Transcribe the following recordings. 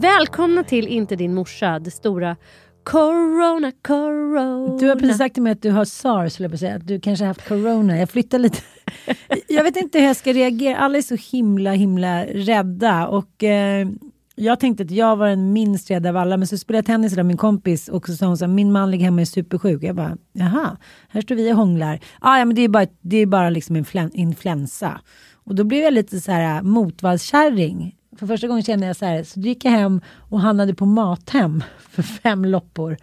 Välkomna till Inte din morsa, det stora Corona, corona. Du har precis sagt till mig att du har sars, jag säga. Att du kanske har haft corona. Jag flyttar lite. jag vet inte hur jag ska reagera. Alla är så himla, himla rädda. Och eh, jag tänkte att jag var den minst rädda av alla. Men så spelade jag tennis med min kompis och så sa hon så här, min man ligger hemma och är supersjuk. Jag bara, jaha, här står vi och hånglar. Ah, ja, men det är bara, det är bara liksom influensa. Och då blev jag lite så här eh, motvallskärring. För första gången kände jag så här, så då gick jag hem och handlade på Mathem för fem loppor.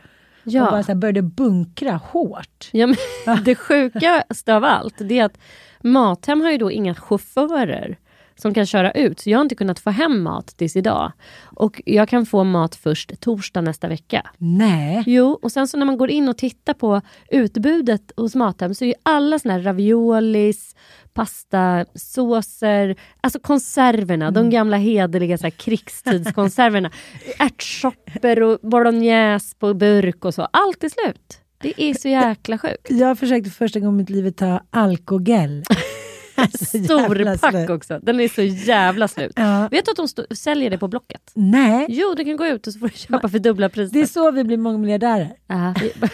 Ja. Och bara så här började bunkra hårt. Ja, men det sjukaste av allt det är att Mathem har ju då inga chaufförer som kan köra ut. Så jag har inte kunnat få hem mat tills idag. Och jag kan få mat först torsdag nästa vecka. Nej. Jo, och sen så när man går in och tittar på utbudet hos Mathem så är ju alla såna här raviolis, pasta, såser, alltså konserverna, de gamla hederliga så här, krigstidskonserverna. Ärtsoppor och bolognese på burk och så. Allt är slut. Det är så jäkla sjukt. Jag försökte för första gången i mitt liv ta alkogel. Stor pack också. Den är så jävla slut. Ja. Vet du att de säljer det på Blocket? Nej, Jo, du kan gå ut och så får du köpa för dubbla priset. det är så vi blir mångmiljardärer.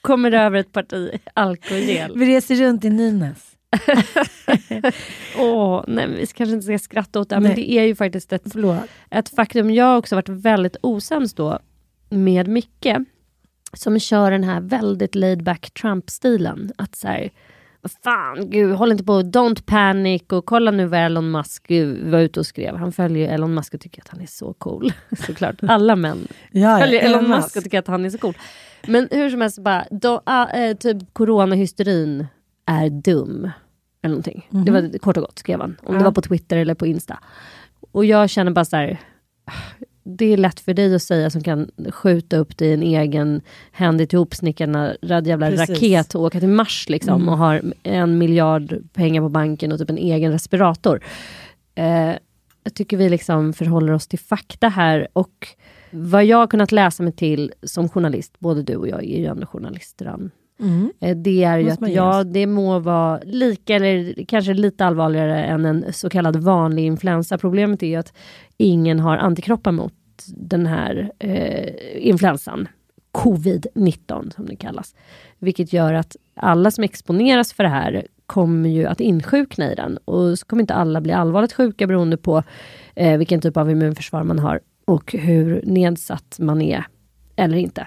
Kommer över ett parti alkogel. Vi reser runt i Nynäs. Åh, nej, vi kanske inte ska skratta åt det, här, men Nej. det är ju faktiskt ett, Förlåt. ett faktum. Jag har också varit väldigt osams då med Micke, som kör den här väldigt laid back Trump-stilen. Att så här, fan, gud, håll inte på, don't panic och kolla nu vad Elon Musk var ute och skrev. Han följer ju Elon Musk och tycker att han är så cool. Såklart, alla män Ja, följer Elon Elon Musk Musk. och tycker att han är så cool. Men hur som helst, bara, då, eh, typ coronahysterin är dum. Eller någonting. Det var kort och gott skrev han. Om det Ja. var på Twitter eller på Insta. Och jag känner bara så här. Det är lätt för dig att säga som kan skjuta upp dig i en egen händigt ihopsnickrad jävla Precis. raket och åka till Mars liksom och har en miljard pengar på banken och typ en egen respirator. Eh, jag tycker vi liksom förhåller oss till fakta här och vad jag har kunnat läsa mig till som journalist, både du och jag är ju ändå journalister. Mm. Eh, Det är ju att ja, det må vara lika eller kanske lite allvarligare än en så kallad vanlig influensa. Problemet är ju att ingen har antikroppar mot den här eh, influensan. Covid-19 som det kallas. Vilket gör att alla som exponeras för det här kommer ju att insjukna i den. Och så kommer inte alla bli allvarligt sjuka beroende på eh, vilken typ av immunförsvar man har och hur nedsatt man är eller inte.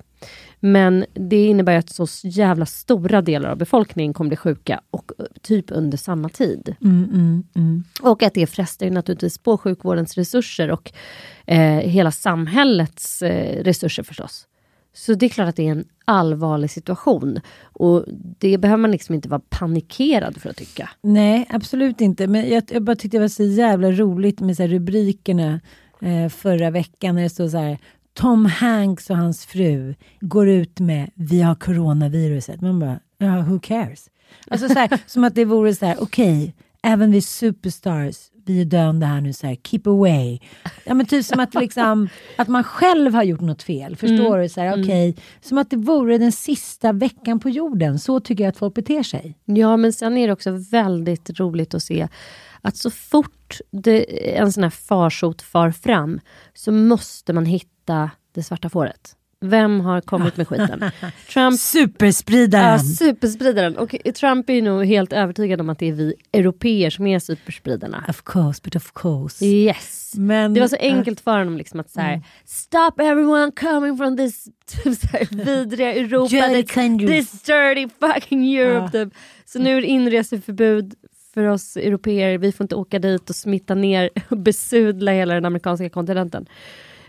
Men det innebär att så jävla stora delar av befolkningen kommer bli sjuka och eh, typ under samma tid. Mm, mm, mm. Och att det frestar ju naturligtvis på sjukvårdens resurser och eh, hela samhällets eh, resurser förstås. Så det är klart att det är en allvarlig situation. Och det behöver man liksom inte vara panikerad för att tycka. Nej, absolut inte. Men jag, jag bara tyckte det var så jävla roligt med så rubrikerna eh, förra veckan när det stod så här Tom Hanks och hans fru går ut med vi har coronaviruset. Man bara, ja, who cares? Alltså så här, som att det vore så här, okej, även vi superstars, vi är döende här nu, så här, keep away. Ja, men typ som att, liksom, att man själv har gjort något fel. Förstår du? Så här, okej, Som att det vore den sista veckan på jorden. Så tycker jag att folk beter sig. Ja, men sen är det också väldigt roligt att se att så fort det, en sån här farsot far fram så måste man hitta det svarta fåret. Vem har kommit med skiten? Trump Superspridaren! Ja, superspridaren. Och Trump är ju nog helt övertygad om att det är vi europeer som är superspridarna. Of course, but of course. Yes. Men, Det var så enkelt för honom liksom att säga Stop everyone coming from this typ så här, vidriga Europa, this, countries." this dirty fucking Europe. Typ. Så nu är det inreseförbud för oss europeer, vi får inte åka dit och smitta ner och besudla hela den amerikanska kontinenten.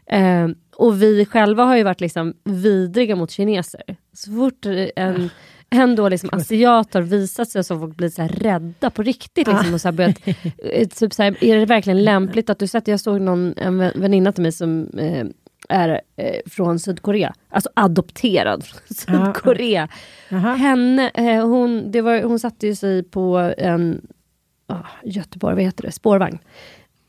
Eh, och vi själva har ju varit liksom vidriga mot kineser. Så fort en, en då liksom asiat har visat sig så har folk blivit så rädda på riktigt. Liksom, och så börjat, eh, typ så här, är det verkligen lämpligt att du sätter, jag såg någon, en vän- väninna till mig som eh, är eh, från Sydkorea, alltså adopterad från Sydkorea. Jaha. Henne, eh, hon, det var, hon satte ju sig på en ah, Göteborg, vad heter det, spårvagn.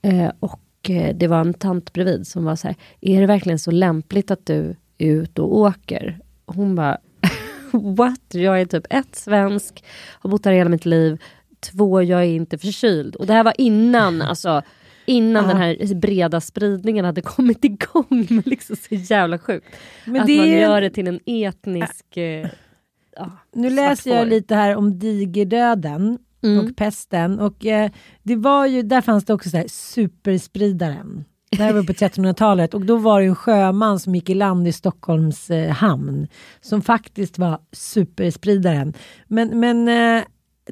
Eh, och eh, det var en tant bredvid som var så här, är det verkligen så lämpligt att du är ute och åker? Hon bara, what? Jag är typ ett, svensk, har bott här hela mitt liv. Två, jag är inte förkyld. Och det här var innan, alltså innan Ja. den här breda spridningen hade kommit igång. Men liksom så jävla sjukt. Men att man gör det till en etnisk... Eh, ja, Nu svart läser jag lite här om digerdöden Mm. och pesten. Och eh, det var ju, där fanns det också så här superspridaren. Det här var på 1300-talet och då var det en sjöman som gick i land i Stockholms eh, hamn som faktiskt var superspridaren. Men, men eh,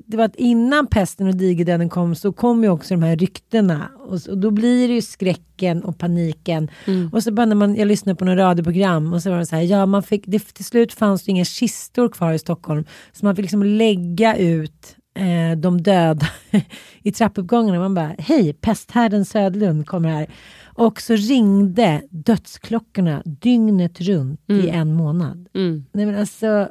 det var att innan pesten och digerdöden kom så kom ju också de här ryktena och, och då blir det ju skräcken och paniken. Och så bara när man, jag lyssnade på något radioprogram och så var det så här, ja man fick, det, till slut fanns det inga kistor kvar i Stockholm så man fick liksom lägga ut eh, de döda i trappuppgångarna. Man bara, hej, pesthärden Södlund kommer här. Och så ringde dödsklockorna dygnet runt i en månad. Mm. Nej, men alltså,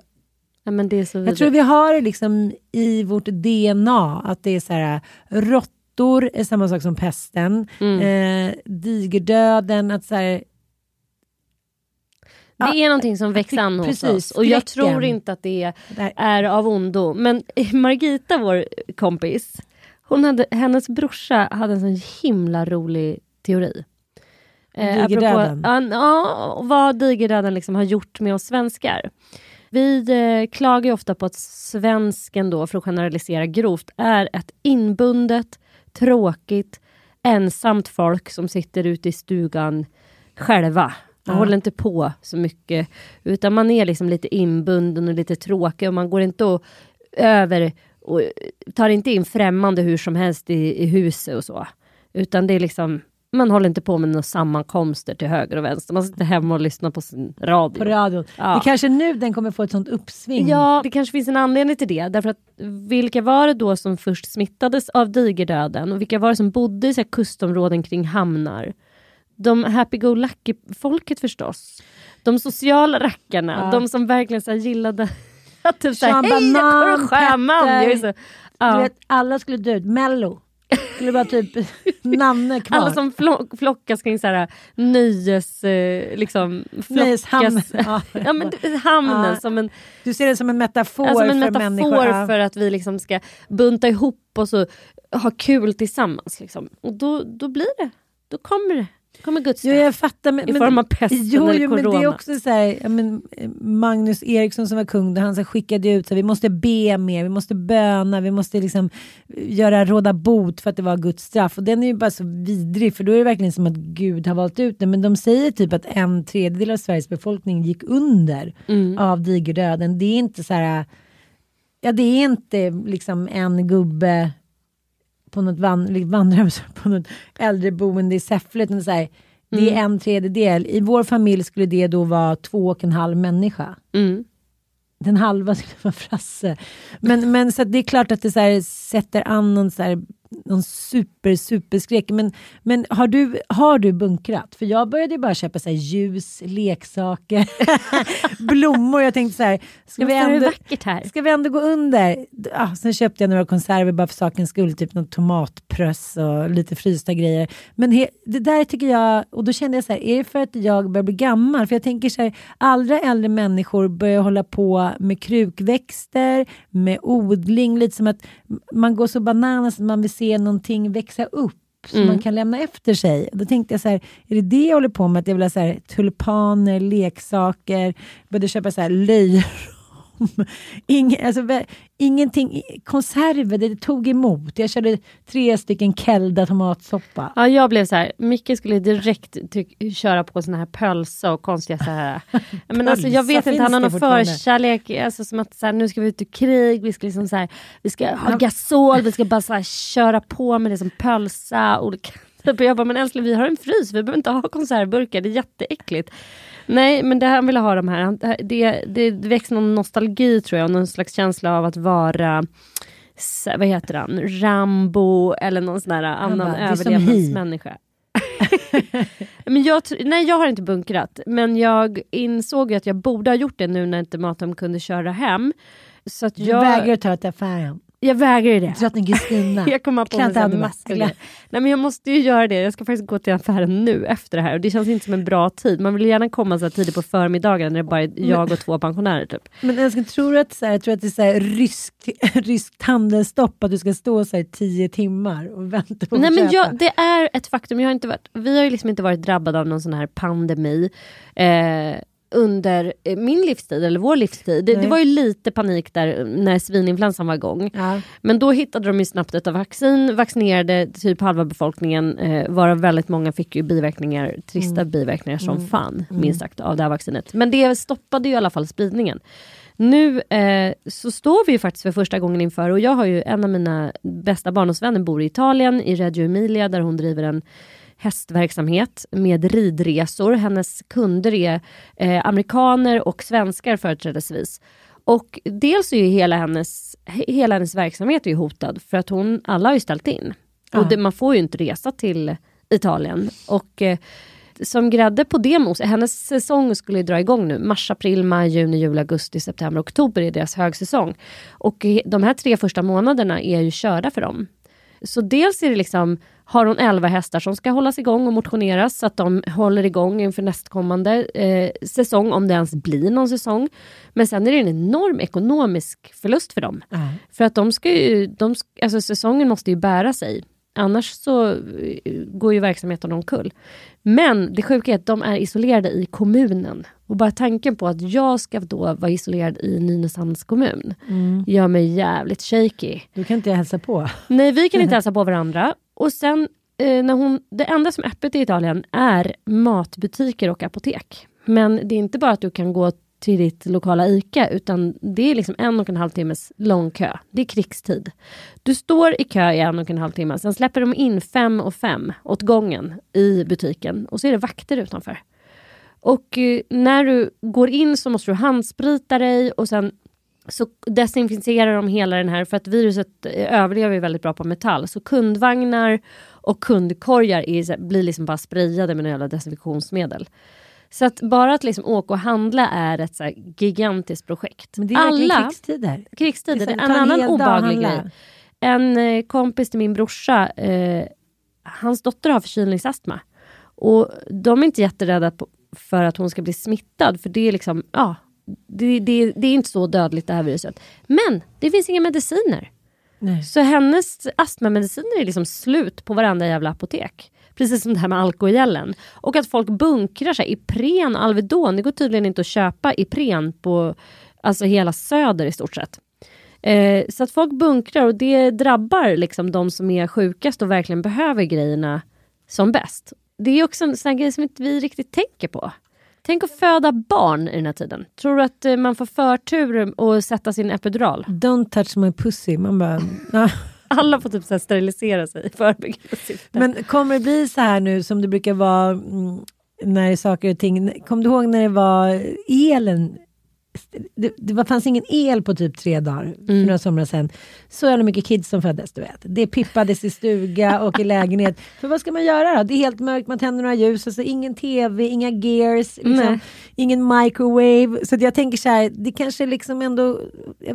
Ja, men det är så jag tror vi har det liksom i vårt DNA att det är så här råttor är samma sak som pesten, Mm. eh, digerdöden, att så här, Det är någonting som växer an hos precis, oss och jag skräcken. tror inte att det är av ondo. Men Margita, vår kompis, hon hade, hennes brorsa hade en sån himla rolig teori. Eh, Digerdöden? apropå- ja, vad digerdöden liksom har gjort med oss svenskar. Vi eh, klagar ju ofta på att svensken då, för att generalisera grovt, är ett inbundet, tråkigt, ensamt folk som sitter ute i stugan själva. Man Ja. håller inte på så mycket, utan man är liksom lite inbunden och lite tråkig och man går inte och över och tar inte in främmande hur som helst i, i huset och så. Utan det är liksom, man håller inte på med några sammankomster till höger och vänster. Man sitter hemma och lyssnar på sin radio. på radion. Ja. Det kanske nu den kommer få ett sånt uppsving. Ja, det kanske finns en anledning till det. Därför att vilka var det då som först smittades av digerdöden? Och vilka var det som bodde i så kustområden kring hamnar? De happy-go-lucky-folket förstås. De sociala rackarna. Ja. De som verkligen så gillade att typ såhär, hej jag är sjöman. Jag så, Du ja. vet, alla skulle dö ut. Mello. skulle vara typ Nanne kvar. Alla som flock, flockas kring så här, nöjes... Eh, liksom, Nöjeshamn. flockas, ja, men hamnen Ja. som en, Du ser det som en metafor alltså, som en för metafor människor. Ja. för att vi liksom ska bunta ihop oss och ha kul tillsammans. Liksom. Och då, då blir det. Då kommer det. Kommer Guds Jo, straff. jag fattar. Men, I form av pesten jo, eller jo, men det är corona. också så här, men, eh, Magnus Eriksson som var kung, han så skickade ut så här, vi måste be mer, vi måste böna, vi måste liksom eh, göra råda bot för att det var Guds straff. Och den är ju bara så vidrig, för då är det verkligen som att Gud har valt ut det. Men de säger typ att en tredjedel av Sveriges befolkning gick under Mm. av digerdöden. Det är inte så här, ja det är inte liksom en gubbe på något van, vandrar på något äldreboende i Säffle. utan Så här, det är en tredjedel. I vår familj skulle det då vara två och en halv människa. Mm. Den halva skulle vara Frasse. Men, men så det är klart att det så här, sätter an någon, så här, någon super, superskräck. Men, men har, du, har du bunkrat? För jag började ju bara köpa så ljus, leksaker, blommor. Jag tänkte så här, ska vi, ändå, vackert här. ska vi ändå gå under? Ja, sen köpte jag några konserver bara för sakens skull, typ någon tomatpröss och lite frysta grejer. Men he, det där tycker jag, och då kände jag så här, är det för att jag börjar bli gammal? För jag tänker så här, allra äldre människor börjar hålla på med krukväxter, med odling, lite som att man går så bananas att man vill se någonting växa upp som man kan lämna efter sig. Då tänkte jag så här, är det det jag håller på med? Att jag vill ha så här, tulpaner, leksaker, började köpa så här löjrom. Ing, alltså, vä- ingenting, konserver, det tog emot. Jag körde tre stycken Kelda tomatsoppa. Ja, jag blev så här, Micke skulle direkt köra på såna här pölsa och konstiga så här. Men alltså, jag vet inte, han har någon förkärlek, alltså, som att så här, nu ska vi ut i krig, vi ska, liksom, så här, vi ska ha gasol, vi ska bara så här, köra på med det som pölsa. Olika. Typ, jag bara, men älskling vi har en frys, vi behöver inte ha konservburkar, det är jätteäckligt. Nej, men det han ville ha de här, det, det, det väcks någon nostalgi tror jag, någon slags känsla av att vara vad heter han, Rambo eller någon sån här annan överlevnadsmänniska. men jag, nej, jag har inte bunkrat, men jag insåg att jag borde ha gjort det nu när inte Mathem kunde köra hem. Så att Du jag, vägrar ta till affären. Jag vägrar ju det. Drottning Kristina. Jag kommer på mig grejer. Nej men jag måste ju göra det. Jag ska faktiskt gå till affären nu efter det här. Och det känns inte som en bra tid. Man vill gärna komma så här tidigt på förmiddagen när det bara är jag och två pensionärer typ. Men älskling, tror du att, så här, tror att det är så här, ryskt, ryskt handelsstopp, att du ska stå så här, tio timmar och vänta på att Nej men köpa? jag, det är ett faktum. Jag har inte varit, vi har ju liksom inte varit drabbade av någon sån här pandemi. Eh, under eh, min livstid, eller vår livstid. Det, det var ju lite panik där när svininfluensan var igång. Ja. Men då hittade de ju snabbt ett vaccin, vaccinerade typ halva befolkningen, eh, varav väldigt många fick ju biverkningar, trista biverkningar som fan, minst sagt, av det här vaccinet. Men det stoppade ju i alla fall spridningen. Nu eh, så står vi ju faktiskt för första gången inför, och jag har ju en av mina bästa barndomsvänner bor i Italien, i Reggio Emilia, där hon driver en hästverksamhet med ridresor. Hennes kunder är eh, amerikaner och svenskar företrädesvis. Och dels är ju hela hennes, he- hela hennes verksamhet är hotad för att hon, alla har ju ställt in. Och det, man får ju inte resa till Italien. Och eh, som grädde på det hennes säsong skulle ju dra igång nu. Mars, april, maj, juni, juli, augusti, september, oktober är deras högsäsong. Och eh, de här tre första månaderna är ju körda för dem. Så dels är det liksom, har hon 11 hästar som ska hållas igång och motioneras så att de håller igång inför nästkommande eh, säsong, om det ens blir någon säsong. Men sen är det en enorm ekonomisk förlust för dem. För att de ska ju, de, alltså säsongen måste ju bära sig. Annars så eh, går ju verksamheten omkull. Men det sjuka är att de är isolerade i kommunen. Och bara tanken på att jag ska då vara isolerad i Nynäshamns kommun gör mig jävligt shaky. Du kan inte hälsa på. Nej, vi kan inte hälsa på varandra. Och sen, eh, när hon, det enda som är öppet i Italien är matbutiker och apotek. Men det är inte bara att du kan gå till ditt lokala ICA, utan det är liksom en och en halv timmes lång kö. Det är krigstid. Du står i kö i en och en halv timme, sen släpper de in fem och fem åt gången i butiken och så är det vakter utanför. Och eh, när du går in så måste du handsprita dig och sen så desinficerar de hela den här, för att viruset eh, överlever ju väldigt bra på metall. Så kundvagnar och kundkorgar är, blir liksom bara sprayade med några desinfektionsmedel. Så att bara att liksom åka och handla är ett så gigantiskt projekt. Men det är Alla krigstider. krigstider, Det är en annan obehaglig grej. en eh, kompis till min brorsa, eh, hans dotter har förkylningsastma. Och de är inte jätterädda på, för att hon ska bli smittad, för det är liksom, ja, det, det, det är inte så dödligt det här viruset. Men det finns inga mediciner. Nej. Så hennes astmamediciner är liksom slut på varenda jävla apotek. Precis som det här med alkogelen. Och att folk bunkrar sig. Ipren och Alvedon, det går tydligen inte att köpa Ipren på alltså hela söder i stort sett. Eh, så att folk bunkrar och det drabbar liksom de som är sjukast och verkligen behöver grejerna som bäst. Det är också en sån grej som inte vi riktigt tänker på. Tänk att föda barn i den här tiden. Tror du att eh, man får förtur att sätta sin epidural? Don't touch my pussy. Man bara. Alla får typ så sterilisera sig i förebyggande syfte. Men kommer det bli så här nu som det brukar vara mm, när saker och ting... Kommer du ihåg när det var elen? Det, det fanns ingen el på typ tre dagar för Mm. några somrar sedan. Så jävla mycket kids som föddes, du vet. Det pippades i stuga och i lägenhet. För vad ska man göra då? Det är helt mörkt, man tänder några ljus och så ingen tv, inga gears, liksom, ingen microwave. Så jag tänker så här, det kanske liksom ändå,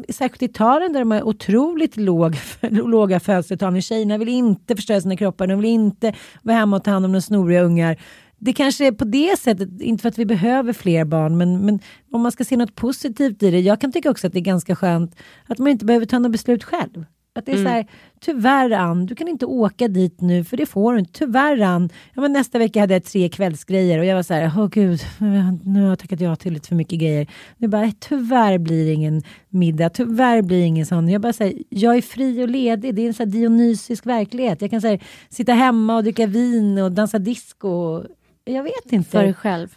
särskilt i Italien där de har otroligt låg, låga födelsetal. Tjejerna vill inte förstöra sina kroppar, de vill inte vara hemma och ta hand om de snoriga ungar. Det kanske är på det sättet, inte för att vi behöver fler barn, men, men om man ska se något positivt i det. Jag kan tycka också att det är ganska skönt att man inte behöver ta något beslut själv. Att det är så här, tyvärr Ann, du kan inte åka dit nu för det får du inte. Tyvärr Ann, ja, men nästa vecka hade jag tre kvällsgrejer och jag var så här, åh gud, nu har jag tackat ja till lite för mycket grejer. Nu bara, tyvärr blir det ingen middag, tyvärr blir det ingen sån. Jag bara säger, jag är fri och ledig, det är en sån här dionysisk verklighet. Jag kan säga, sitta hemma och dricka vin och dansa disco. Jag vet inte. För dig själv.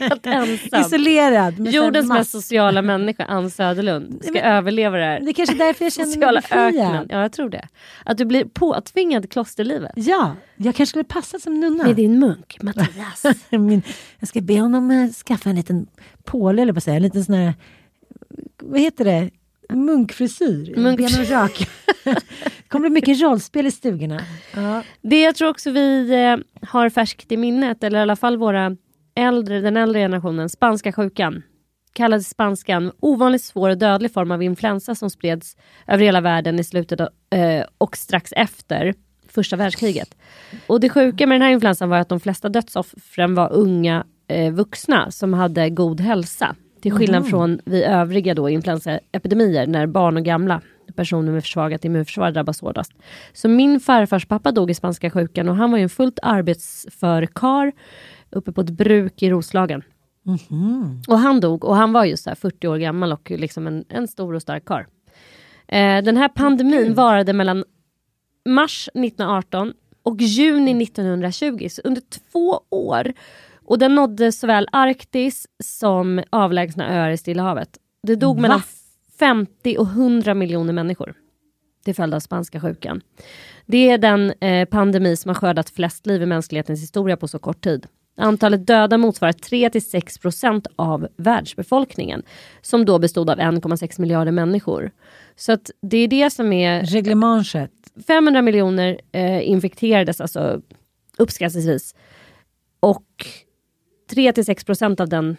Helt ensam. Isolerad. Jordens mest sociala människa, Ann Söderlund, ska Men- överleva det här. Det är kanske därför jag känner mig sociala befriad. Ja, jag tror det. Att du blir påtvingad klosterlivet. Ja, jag kanske skulle passa som nunna. Med din munk, Mattias. Min, jag ska be honom eh, skaffa en liten påle, eller att säga, en liten sån här, vad heter det, munkfrisyr. Munk- Ben och rak. kommer bli mycket rollspel i stugorna. Ja. Det jag tror också vi eh, har färskt i minnet, eller i alla fall våra äldre, den äldre generationen, spanska sjukan. Kallades spanskan, ovanligt svår och dödlig form av influensa som spreds över hela världen i slutet av, eh, och strax efter första världskriget. Och det sjuka med den här influensan var att de flesta dödsoffren var unga eh, vuxna som hade god hälsa. Till skillnad från vi övriga då influensaepidemier när barn och gamla personer med försvagat immunförsvar drabbas hårdast. Så min farfars pappa dog i spanska sjukan och han var ju en fullt arbetsför kar uppe på ett bruk i Roslagen. Och han dog och han var just så här 40 år gammal och liksom en, en stor och stark karl. Eh, den här pandemin varade mellan mars 1918 och juni 1920, så under två år. Och den nådde såväl Arktis som avlägsna öar i Stilla havet. Det dog Va? mellan 50 och 100 miljoner människor till följd av spanska sjukan. Det är den eh, pandemi som har skördat flest liv i mänsklighetens historia på så kort tid. Antalet döda motsvarar 3-6 procent av världsbefolkningen som då bestod av 1,6 miljarder människor. Så att det är det som är Reglementet. 500 miljoner eh, infekterades alltså uppskattningsvis. Och 3-6 procent av den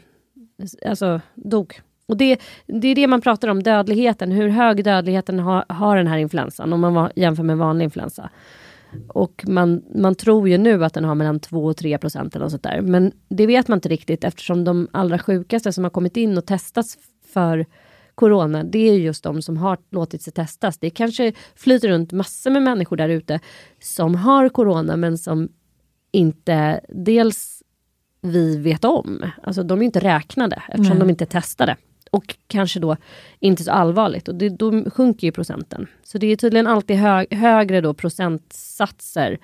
alltså, dog. Och det, det är det man pratar om, dödligheten. Hur hög dödligheten har, har den här influensan om man var, jämför med vanlig influensa. Och man, man tror ju nu att den har mellan 2 och 3 procent eller något sånt där. Men det vet man inte riktigt eftersom de allra sjukaste som har kommit in och testats för corona, det är just de som har låtit sig testas. Det kanske flyter runt massor med människor där ute som har corona men som inte dels vi vet om. Alltså de är inte räknade eftersom de inte är testade. Och kanske då inte så allvarligt och det, då sjunker ju procenten. Så det är tydligen alltid hö, högre då procentsatser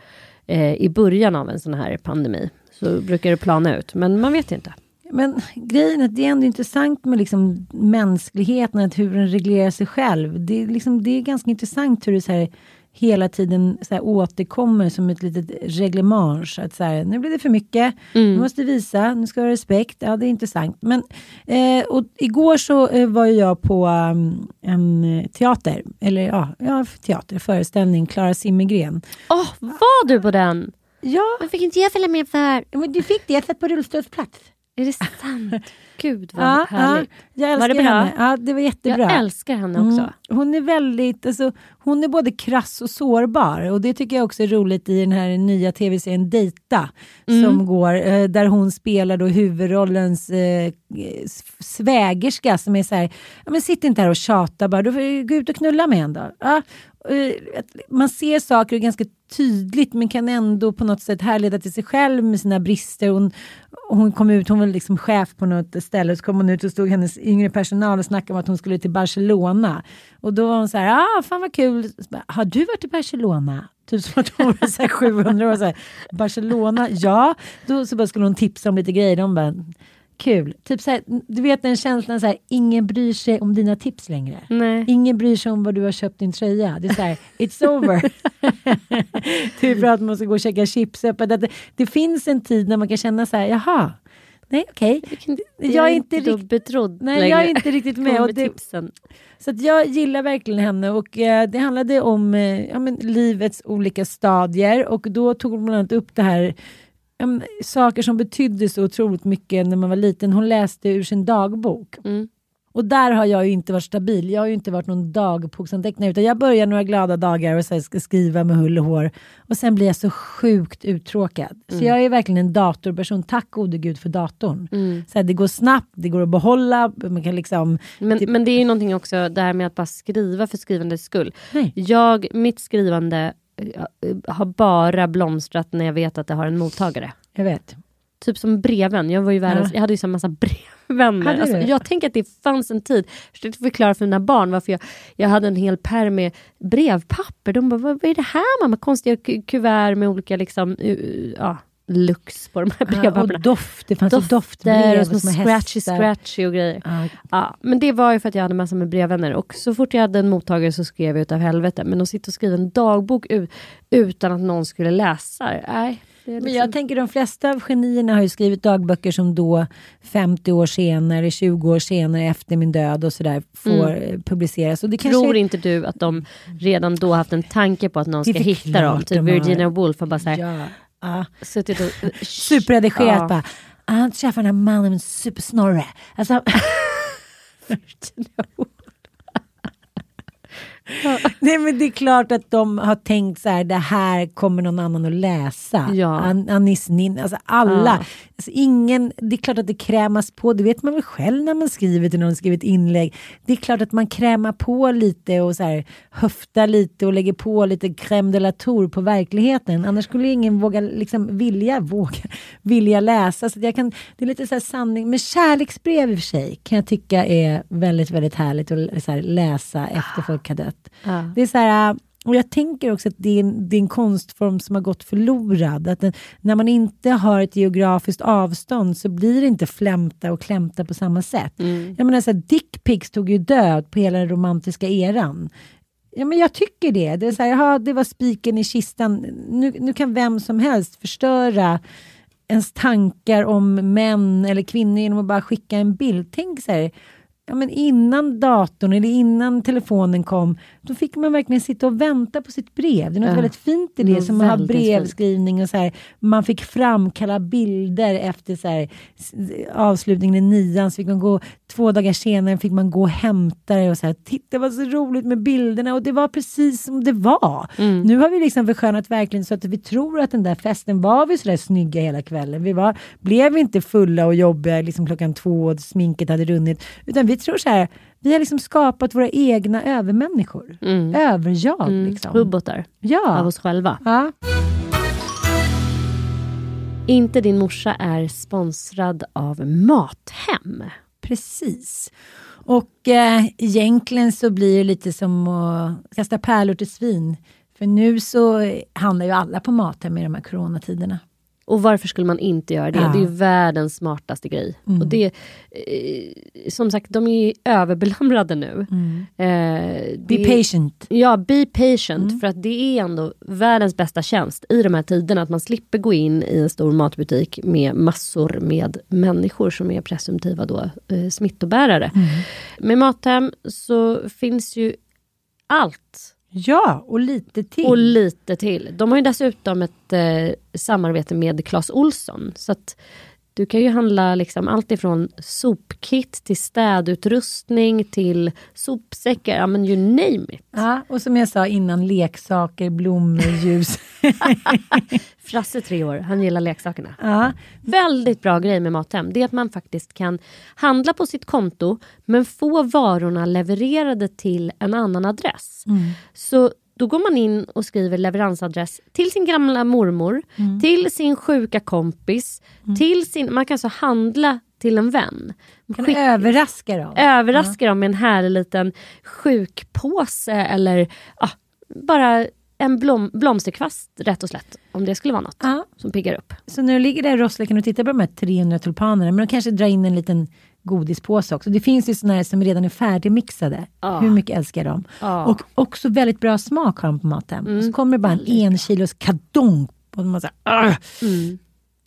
eh, i början av en sån här pandemi. Så brukar det plana ut, men man vet inte. Men grejen är att det är ändå intressant med liksom mänskligheten, att hur den reglerar sig själv. Det är, liksom, det är ganska intressant hur det så här, hela tiden så här, återkommer som ett litet reglemang. Att så här, nu blir det för mycket, nu måste vi visa, nu ska vi ha respekt. Ja, det är intressant. Men, eh, och igår så eh, var jag på um, en eh, teater, eller ja, ja teater, föreställning, Klara Zimmergren. Åh, var du på den? Ja, Vad fick inte jag följa med för? men du fick det, jag satt på rullstolsplats. Är det sant? gud vad Ja, härligt. ja, jag Var det bra? henne. Ja, det var jättebra. Jag älskar henne också. Mm. Hon är väldigt, alltså, hon är både krass och sårbar och det tycker jag också är roligt i den här nya tv-serien Dejta Mm. som går, eh, där hon spelar då huvudrollens eh, svägerska som är så här, ja, men sitt inte här och tjata bara, du får gå ut och knulla med en då. Ja, eh, man ser saker ganska tydligt men kan ändå på något sätt härleda till sig själv med sina brister. Hon, hon kom ut, hon var liksom chef på något ställe, och så kom hon ut och stod hennes yngre personal och snackade om att hon skulle till Barcelona. Och då var hon så här, ah fan vad kul, bara, har du varit i Barcelona? Typ som att hon var så här 700 år. Så här, Barcelona, ja. Då så bara skulle hon tipsa om lite grejer. De bara, kul. Typ så här, du vet den känslan så här, ingen bryr sig om dina tips längre. Nej. Ingen bryr sig om vad du har köpt din tröja. Det är så här, it's over. typ för att man ska gå och käka chips. Det, det finns en tid när man kan känna så här, jaha, nej okej. Jag är inte riktigt betrodd Nej, längre. jag är inte riktigt med. Med det, så jag gillar verkligen henne och eh, det handlade om eh, ja, livets olika stadier och då tog hon bland annat upp det här men, saker som betydde så otroligt mycket när man var liten. Hon läste ur sin dagbok. Mm. Och där har jag ju inte varit stabil. Jag har ju inte varit någon dagboksantecknare utan jag börjar några glada dagar och så ska skriva med hull och hår. Och sen blir jag så sjukt uttråkad. Så jag är verkligen en datorperson. Tack gode gud för datorn. Så här, det går snabbt, det går att behålla. Man kan liksom... Men, det- men det är ju någonting också det här med att bara skriva för skrivandets skull. Nej. Jag, mitt skrivande har bara blomstrat när jag vet att det har en mottagare. Jag vet. Typ som breven. Jag, var ju världens, Ja. jag hade ju så massa brevvänner. Alltså, jag tänker att det fanns en tid, jag försökte förklara för mina barn varför jag, jag hade en hel pärm med brevpapper. De bara, vad, vad är det här mamma? Konstiga ku- kuvert med olika liksom, uh, ja, lux på de här Ja, brevpapperna. och doft. Det fanns Dofter doftbrev och små små scratchy scratchy och grejer. Ja, Ja, men det var ju för att jag hade massor med brevvänner och så fort jag hade en mottagare så skrev jag utav helvete. Men att sitta och skriva en dagbok utan att någon skulle läsa, nej. Är Men liksom... jag tänker de flesta av genierna har ju skrivit dagböcker som då 50 år senare, 20 år senare efter min död och sådär får mm. publiceras. Och det Tror kanske... inte du att de redan då haft en tanke på att någon ska hitta dem? Typ de har. Virginia Woolf har bara såhär, Ja, ja. suttit och... Superredigerat Ja. bara. "Ah, Han träffar den här mannen med en supersnorre. Alltså, Nej men det är klart att de har tänkt så här, det här kommer någon annan att läsa. Ja. An, Anis Nin, alltså alla. Ja. Alltså ingen, det är klart att det krämas på, det vet man väl själv när man skriver till någon, skriver ett inlägg. Det är klart att man krämar på lite och så här, höftar lite och lägger på lite crème de la tour på verkligheten. Annars skulle ingen våga, liksom vilja, våga, vilja läsa. Så jag kan, det är lite så här sanning, men kärleksbrev i och för sig kan jag tycka är väldigt, väldigt härligt att så här, läsa efter folk har dött. Ja. Det är så här, och jag tänker också att det är, en, det är en konstform som har gått förlorad. Att den, när man inte har ett geografiskt avstånd så blir det inte flämta och klämta på samma sätt. Jag menar, så här, dickpics tog ju död på hela den romantiska eran. Ja, men jag tycker det. Det, är så här, jaha, det var spiken i kistan. Nu, nu kan vem som helst förstöra ens tankar om män eller kvinnor genom att bara skicka en bild. Tänk så här, ja, men innan datorn eller innan telefonen kom, då fick man verkligen sitta och vänta på sitt brev. Det är något Ja. väldigt fint i det, Något som att ha brevskrivning och så här. Man fick framkalla bilder efter så här, avslutningen i nian, så fick man gå, två dagar senare fick man gå och hämta det och här, titta vad så roligt med bilderna och det var precis som det var. Mm. Nu har vi liksom förskönat verkligen så att vi tror att den där festen var vi sådär snygga hela kvällen. Vi var, blev inte fulla och jobbiga liksom klockan två och sminket hade runnit. Utan vi tror så här, vi har liksom skapat våra egna övermänniskor. Överjag Mm, liksom. robotar av Ja. oss själva. ja. Inte din morsa är sponsrad av Mathem. Precis. Och eh, egentligen så blir det lite som att kasta pärlor till svin. För nu så handlar ju alla på Mathem i de här coronatiderna. Och varför skulle man inte göra det? Ja. Mm. Det är världens smartaste grej. Och det, eh, som sagt, de är ju överbelamrade nu. Eh, Mm. Be det- patient. Ja, be patient. Mm. För att det är ändå världens bästa tjänst i de här tiderna. Att man slipper gå in i en stor matbutik med massor med människor som är presumtiva då, eh, smittobärare. Mm. Med Mathem så finns ju allt Ja, och lite till. och lite till. De har ju dessutom ett eh, samarbete med Clas Olsson. Så att du kan ju handla liksom allt ifrån sopkit till städutrustning till sopsäckar. Ja men you name it. Ja, och som jag sa innan, leksaker, blommor, ljus. Frasse tre år, han gillar leksakerna. ja. Väldigt bra grej med Mathem, det är att man faktiskt kan handla på sitt konto men få varorna levererade till en annan adress. Så då går man in och skriver leveransadress till sin gamla mormor, till sin sjuka kompis, till sin... Man kan alltså handla till en vän. Kan Skick- överraska dem. överraska dem med en härlig liten sjukpåse eller ja, bara en blom, blomsterkvast rätt och slätt. Om det skulle vara något Ja. som piggar upp. Så när du ligger där i Rossle kan du titta på de här 300 tulpanerna, men du kanske dra in en liten godispåse också. Det finns ju såna här som redan är färdigmixade. Ja. Hur mycket älskar jag dem? Ja. Och också väldigt bra smak har de på maten. Och så kommer det bara en en kilos kadong. Och man säger, "Arr!"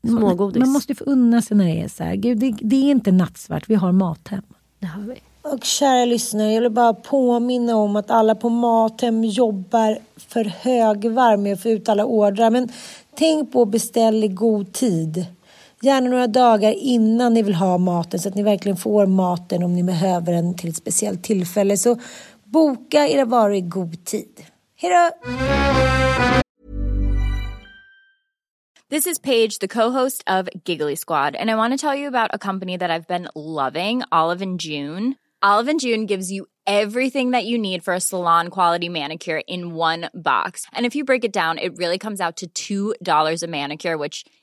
Smågodis. Man måste ju få unna sig när det är så här. Gud, det, det är inte nattsvart, vi har Mathem. Det har vi. Och kära lyssnare, jag vill bara påminna om att alla på Mathem jobbar för högvarv med att få ut alla ordrar. Men tänk på att beställa i god tid. Gärna några dagar innan ni vill ha maten så att ni verkligen får maten om ni behöver den till ett speciellt tillfälle. Så boka era varor i god tid. Hejdå! This is Paige, the co-host of Giggly Squad, and I want to tell you about a company that I've been loving, Olive and June. Olive and June gives you everything that you need for a salon quality manicure in one box. And if you break it down, it really comes out to $2 a manicure, which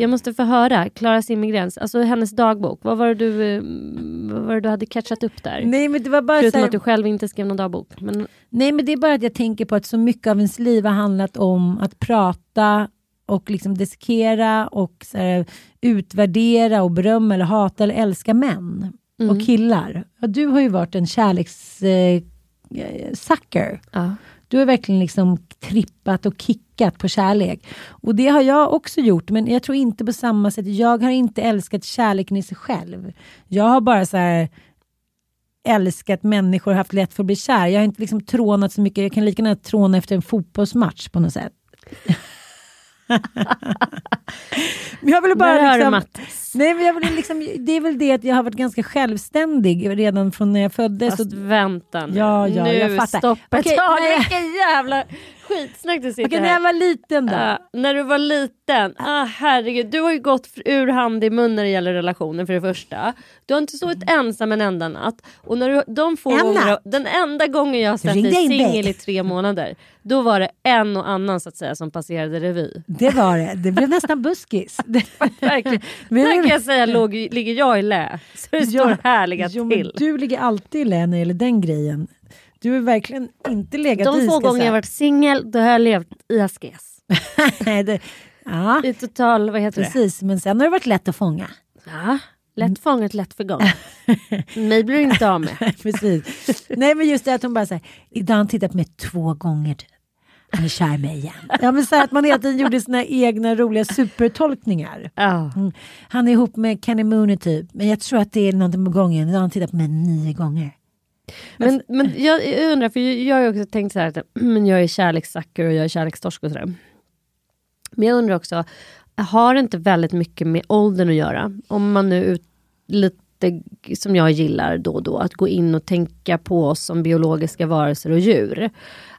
Jag måste få höra, Klara Zimmergrens, alltså hennes dagbok. Vad var det du, eh, vad var du hade catchat upp där? Nej men det var bara så Förutom här, att du själv inte skrev någon dagbok. Men Nej men det är bara att jag tänker på att så mycket av ens liv har handlat om att prata och liksom dissekera och här, utvärdera och berömma eller hata eller älska män och killar. Ja, du har ju varit en kärleks eh, eh, ja. Du har verkligen liksom trippat och kickat på kärlek. Och det har jag också gjort, men jag tror inte på samma sätt. Jag har inte älskat kärleken i sig själv. Jag har bara så här älskat människor och haft lätt för att bli kär. Jag har inte liksom trånat så mycket. Jag kan lika gärna tråna efter en fotbollsmatch på något sätt. men jag vill bara Där du liksom, Mattis. nej, men jag vill liksom, Det är väl det att jag har varit ganska självständig redan från när jag föddes. Fast och- vänta nu. Ja, ja, nu jag fattar. stopp ett Okej, nej. Vilken jävla skitsnack du sitter när här. jag var liten då. Ja, när du var liten, ah, herregud, du har ju gått ur hand i mun när det gäller relationer för det första. Du har inte sovit ensam en enda natt. Och när du, de få gånger, den enda gången jag har sett dig in dig. singel i tre månader, då var det en och annan så att säga som passerade revy. Det var det. Det blev nästan buskis. Verkligen. Men- Där kan jag säga låg, ligger jag i lä. Så det står härliga jo, till. Du ligger alltid i lä när det gäller den grejen. Du har verkligen inte legat De i. få ska gånger jag varit singel, då har jag levt i askes. Nej, det, ja, I total, vad heter det? precis. Men sen har det varit lätt att fånga. Ja, lätt fångat, lätt förgång. Mig blir du inte av med. precis. Nej men just det att hon bara säger, idag har han tittat på mig två gånger. Han är kär i mig igen. Ja men så att man hela tiden gjorde sina egna roliga supertolkningar. Mm. Han är ihop med Kenny Mooney typ. Men jag tror att det är någonting på gången. Idag har han tittat på mig nio gånger. Men, men jag, jag undrar, för jag har ju också tänkt så här att men jag är kärlekssucker och jag är kärlekstorsk och sådär. Men jag undrar också, har det inte väldigt mycket med åldern att göra? Om man nu ut, lite som jag gillar då och då, att gå in och tänka på oss som biologiska varelser och djur.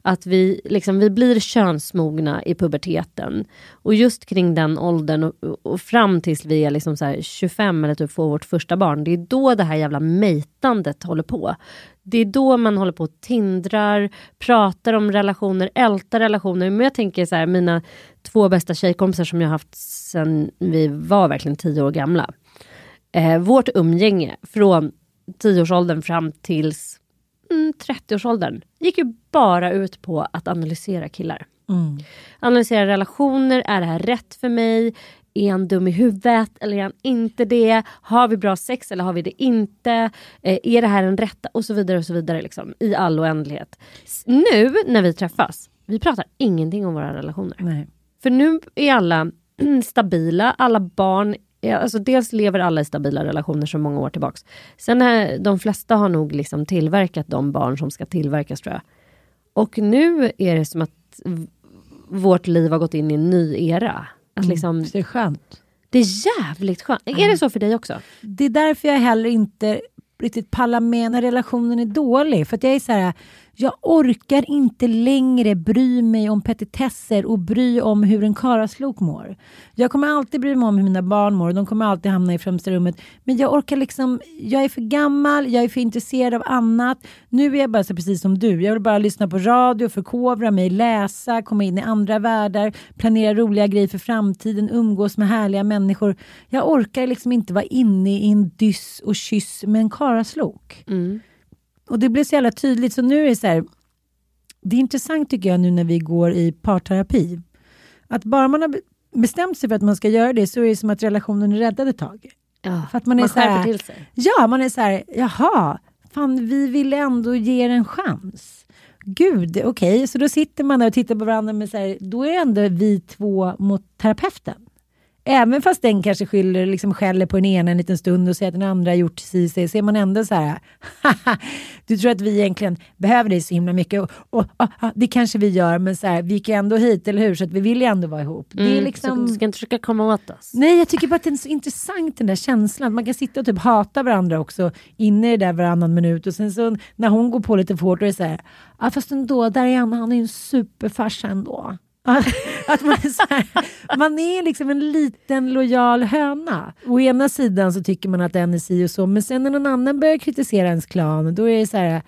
Att vi, liksom, vi blir könsmogna i puberteten. Och just kring den åldern och, och fram tills vi är liksom så här 25 eller typ får vårt första barn. Det är då det här jävla mejtandet håller på. Det är då man håller på och tindrar, pratar om relationer, ältar relationer. Men jag tänker så här, mina två bästa tjejkompisar som jag haft sen vi var verkligen tio år gamla. Eh, vårt umgänge från tioårsåldern fram tills mm, 30-årsåldern gick ju bara ut på att analysera killar. Mm. Analysera relationer, är det här rätt för mig? Är han dum i huvudet eller är han inte det? Har vi bra sex eller har vi det inte? Eh, är det här en rätta? Och så vidare och så vidare liksom, i all oändlighet. Nu när vi träffas, vi pratar ingenting om våra relationer. Nej. För nu är alla stabila, alla barn Ja, alltså dels lever alla i stabila relationer så många år tillbaks. Sen är, de flesta har nog liksom tillverkat de barn som ska tillverkas tror jag. Och nu är det som att vårt liv har gått in i en ny era. Att liksom, Det är skönt. det är jävligt skönt. Är det så för dig också? Det är därför jag heller inte riktigt pallar med när relationen är dålig. För att jag är så här, jag orkar inte längre bry mig om petitesser och bry om hur en karaslok mår. Jag kommer alltid bry mig om hur mina barn mår de kommer alltid hamna i främsta rummet. Men jag orkar liksom, jag är för gammal, jag är för intresserad av annat. Nu är jag bara så precis som du, jag vill bara lyssna på radio, förkovra mig, läsa, komma in i andra världar, planera roliga grejer för framtiden, umgås med härliga människor. Jag orkar liksom inte vara inne i en dyss och kyss med en karaslok. Mm. Och det blev så jävla tydligt, så nu är det så här, det är intressant tycker jag nu när vi går i parterapi. Att bara man har be- bestämt sig för att man ska göra det så är det som att relationen är räddad ett tag. Ja, För att man är så skärper här, till sig. Ja, man är så här, jaha, fan vi ville ändå ge er en chans. Gud, okej, så då sitter man där och tittar på varandra med så här, då är det ändå vi två mot terapeuten. Även fast den kanske skyller, liksom skäller på den ena en liten stund och säger att den andra har gjort si så är man ändå så här, "Haha, du tror att vi egentligen behöver dig så himla mycket och, och ah, ah, det kanske vi gör men så här, vi gick ändå hit, eller hur? Så att vi vill ju ändå vara ihop. Det är Mm, liksom... Så du ska inte försöka komma åt oss. Nej, jag tycker bara att det är så intressant den där känslan. Man kan sitta och typ hata varandra också inne i det där varannan minut och sen så när hon går på lite för hårt är det så här, ja fast ändå, där är han, han är ju en superfarsa ändå. att man är, så här, man är liksom en liten lojal höna. Å ena sidan så tycker man att den är si och så, men sen när någon annan börjar kritisera ens klan, då är det så här,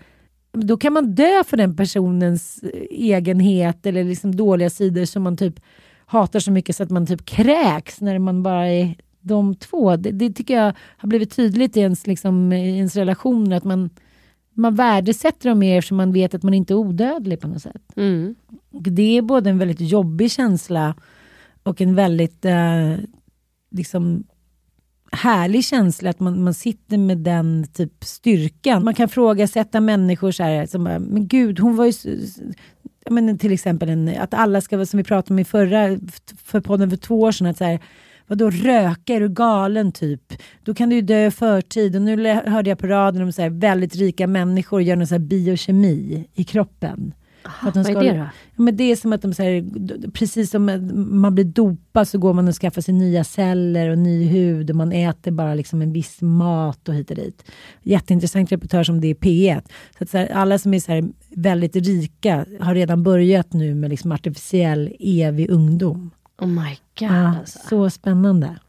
då kan man dö för den personens eh, egenhet eller liksom dåliga sidor som man typ hatar så mycket så att man typ kräks när man bara är de två. Det, det tycker jag har blivit tydligt i ens, liksom, i ens relationer att man, man värdesätter dem mer eftersom man vet att man inte är odödlig på något sätt. Mm. Och det är både en väldigt jobbig känsla och en väldigt eh, liksom härlig känsla att man, man sitter med den typ styrkan. Man kan frågasätta människor så här, som bara, men gud, hon var ju... Men till exempel en, att alla ska vara, som vi pratade om i förra för podden för två år sedan, att så här, Vadå röka, är du galen typ? Då kan du ju dö i förtid. Och nu hörde jag på radion om så här, väldigt rika människor gör någon så här biokemi i kroppen. För att de vad är ska- det då? Ja, men det är som att de säger, precis som man blir dopad så går man och skaffar sig nya celler och ny hud och man äter bara liksom en viss mat och hit och dit. Jätteintressant reportage om det i P1. Så att så här, alla som är så här väldigt rika har redan börjat nu med liksom artificiell evig ungdom. Oh my god Ja, alltså. Så spännande.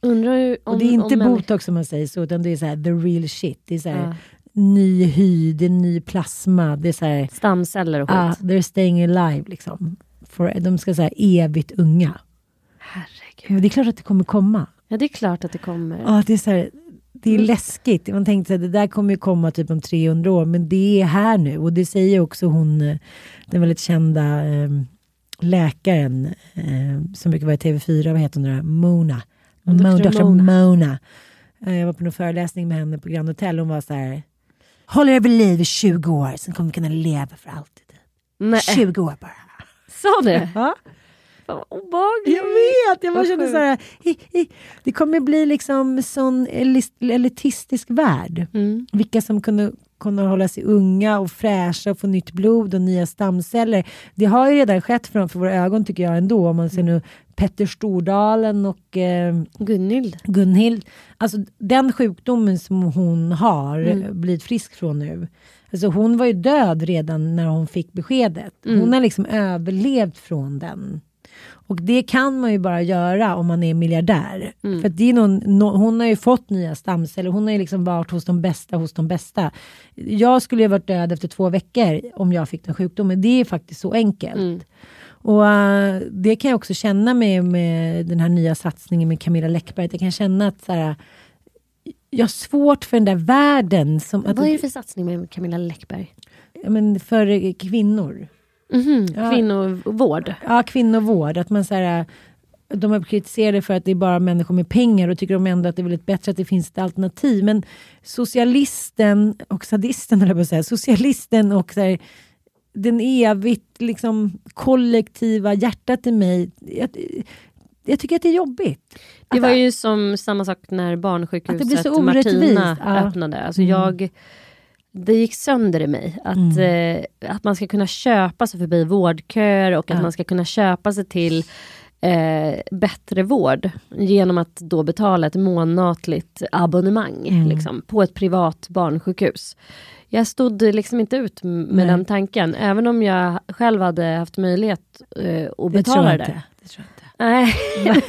Undrar om, och det är inte botox som man säger så, utan det är så här the real shit. Det är så här, Ja. ny hy, det är ny plasma, det är så här, Stamceller och skit. Ja, they're staying alive liksom. For, de ska säga evigt unga. Herregud. Men det är klart att det kommer komma. Ja, det är klart att det kommer. Ja, det är så här, Det är läskigt. Man tänkte att det där kommer ju komma typ om 300 år, men det är här nu. Och det säger också hon, eh, den väldigt kända eh, läkaren eh, som brukar vara i TV4, vad heter hon nu? Mona. Mo, Dr. Dr. Mona. Mona. Eh, Jag var på en föreläsning med henne på Grand Hotel. Hon var så här, håll er vid liv i 20 år, sen kommer vi kunna leva för alltid. Nej. 20 år bara. Sa det? Ja. Fan, vad obehagligt. Jag vet, jag bara kände så här, hi, hi. det kommer bli liksom sån elitistisk värld. Mm. Vilka som kunde, kunde hålla sig unga och fräscha och få nytt blod och nya stamceller. Det har ju redan skett framför våra ögon tycker jag ändå. Om man ser nu Petter Stordalen och eh, Gunhild. Gunhild. Alltså den sjukdomen som hon har Mm. blivit frisk från nu. Alltså hon var ju död redan när hon fick beskedet. Mm. Hon har liksom överlevt från den. Och det kan man ju bara göra om man är miljardär. Mm. För att det är någon, nå- hon har ju fått nya stamceller, hon har ju liksom varit hos de bästa hos de bästa. Jag skulle ju varit död efter två veckor om jag fick den sjukdomen. Det är faktiskt så enkelt. Mm. Och eh, det kan jag också känna med, med den här nya satsningen med Camilla Läckberg. att Jag kan känna att så här, jag har svårt för den där världen. Som att, Vad är det för satsning med Camilla Läckberg? ja, men för eh, kvinnor. Mhm, Ja. Kvinnovård. Ja, kvinnovård. Att man så här, de är kritiserade för att det är bara människor med pengar och tycker de ändå att det är väldigt bättre att det finns ett alternativ. Men socialisten och sadisten, eller att säga, socialisten och så här, den evigt liksom, kollektiva hjärtat i mig. Jag, jag tycker att det är jobbigt. Det var ju som samma sak när Att det blir barnsjukhuset så Martina ja. öppnade. Alltså Mm. jag, det gick sönder i mig. Att, eh, att man ska kunna köpa sig förbi vårdköer och att Ja. man ska kunna köpa sig till eh, bättre vård genom att då betala ett månatligt abonnemang Mm. liksom, på ett privat barnsjukhus. Jag stod liksom inte ut med Nej. den tanken, även om jag själv hade haft möjlighet eh, att betala det. inte. Det tror jag inte. Nej,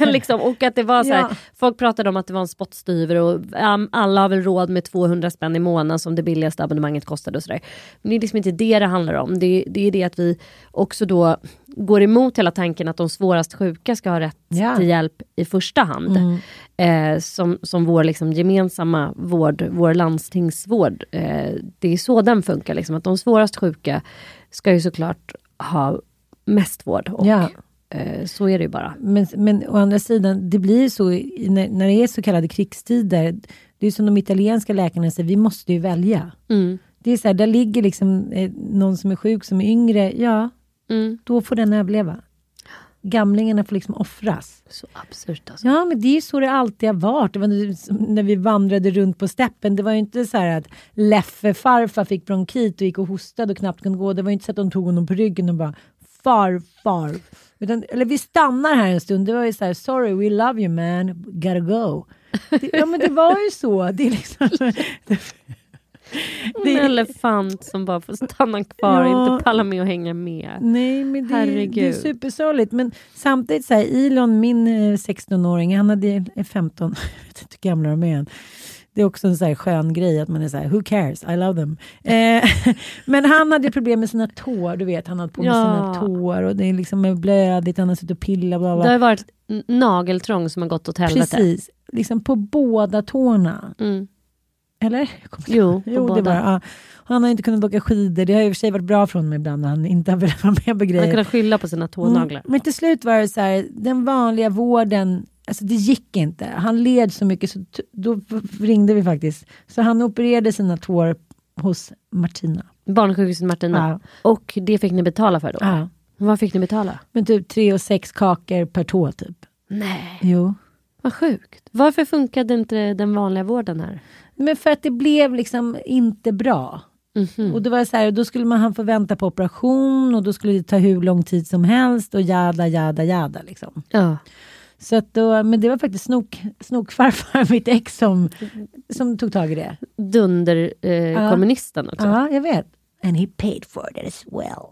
liksom, och att det var så här, Ja. folk pratade om att det var en spottstyver och um, alla har väl råd med 200 spänn i månaden som det billigaste abonnemanget kostade och sådär. Men det är liksom inte det det handlar om. Det, det är det att vi också då går emot hela tanken att de svårast sjuka ska ha rätt Ja. till hjälp i första hand. Mm. Eh, som, som vår liksom gemensamma vård, vår landstingsvård. Eh, det är så den funkar, liksom, att de svårast sjuka ska ju såklart ha mest vård. Och, Ja. Eh, så är det ju bara. Men, men å andra sidan, det blir så när, när det är så kallade krigstider. Det är som de italienska läkarna säger, vi måste ju välja. Mm. Det är så här, där ligger liksom eh, någon som är sjuk som är yngre, ja, Mm. då får den överleva. Gamlingarna får liksom offras. Så absurt alltså. Ja, men det är så det alltid har varit. När vi vandrade runt på steppen. Det var ju inte så att Leffe farfar fick bronkit och gick och hostade och knappt kunde gå. Det var ju inte så att de tog honom på ryggen och bara farfar. Utan, eller vi stannar här en stund. Det var ju så här, sorry we love you man, gotta go. Det, ja men det var ju så. Det är liksom, En elefant som bara får stanna kvar och Ja. inte pallar med att hänga med. Nej, men det, är- det är Herregud. supersorgligt. Men samtidigt, så här, Elon, min eh, 16-åring, han hade, är 15, jag vet inte hur gamla de är än. Det är också en så här skön grej att man är så här, who cares, I love them. Eh, men han hade problem med sina tår, du vet, han hade på med Ja. sina tår och det är liksom blödigt, han har suttit och pillat. Bla, bla. Det har varit nageltrång som har gått åt helvete. Precis, liksom på båda tårna. Mm. Eller? Jo, på jo båda. var, ja. Han har inte kunnat åka skidor, det har i och för sig varit bra för honom ibland när han inte har velat vara med på grejer. har kunnat skylla på sina tånaglar. Mm. Men till slut var det så här, den vanliga vården, alltså det gick inte. Han led så mycket så då ringde vi faktiskt. Så han opererade sina tår hos Martina. Barnsjukhuset Martina. Ja. Och det fick ni betala för då? Ja. Vad fick ni betala? Men typ tre och sex kakor per tå typ. Nej, Jo. vad sjukt. Varför funkade inte den vanliga vården här? Men för att det blev liksom inte bra. Mhm. Och det var så här, då skulle man han få vänta på operation och då skulle det ta hur lång tid som helst och jada, jada, jada. Liksom. Ja. Så att då, men det var faktiskt snok, snokfarfar, mitt ex, som, som tog tag i det. Dunder eh, kommunisten också. Ja, jag vet. And he paid for it as well.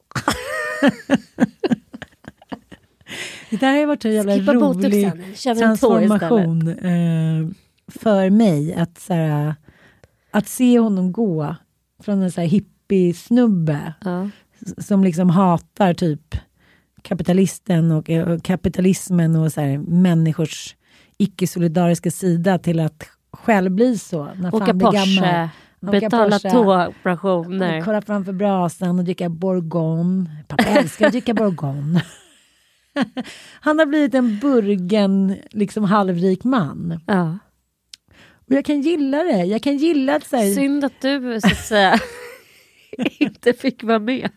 det där har ju varit en jävla Skippa rolig transformation eh, för mig. Att, så här, att se honom gå från en så här hippie-snubbe Ja. som liksom hatar typ kapitalisten och, eh, och kapitalismen och så här, människors icke-solidariska sida till att själv bli så. När Åka fan Porsche, gammal. Åka betala Porsche. tåoperationer. Kolla framför brasan och dricka Bourgogne. Pappa älskar att dricka Bourgogne. Han har blivit en burgen, liksom halvrik man. Ja. Och jag kan gilla det. Jag kan gilla att så här, Synd att du så att säga inte fick vara med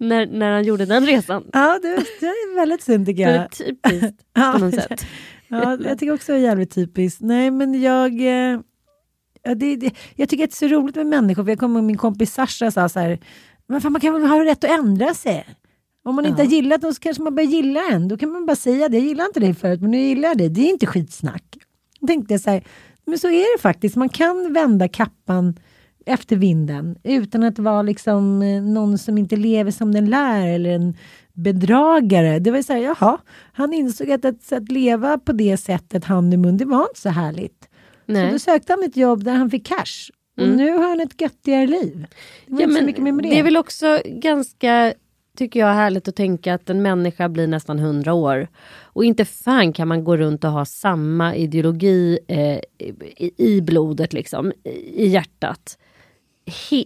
när, när han gjorde den resan. Ja, det, det är väldigt synd tycker Det jag. är typiskt Ja. på något sätt. Ja, jag tycker också det är jävligt typiskt. Nej, men jag... eh, Ja, det, det, jag tycker att det är så roligt med människor. För jag kommer min kompis Sasha sa så här, men fan, man kan väl ha rätt att ändra sig. Om man inte har gillat dem så kanske man börjar gilla en. Då kan man bara säga det. Jag gillade inte dig förut, men nu gillar jag dig. Det är inte skitsnack. Då tänkte jag så här, men så är det faktiskt. Man kan vända kappan efter vinden utan att vara liksom eh, någon som inte lever som den lär eller en bedragare. Det var så här, jaha, han insåg att, att, att leva på det sättet hand i mun, det var inte så härligt. Så Nej. då sökte han ett jobb där han fick cash. Och Mm. nu har han ett göttigare liv. Det Ja, så men det. det är väl också ganska, tycker jag, härligt att tänka att en människa blir nästan 100 år. Och inte fan kan man gå runt och ha samma ideologi eh, i, i blodet, liksom, i hjärtat,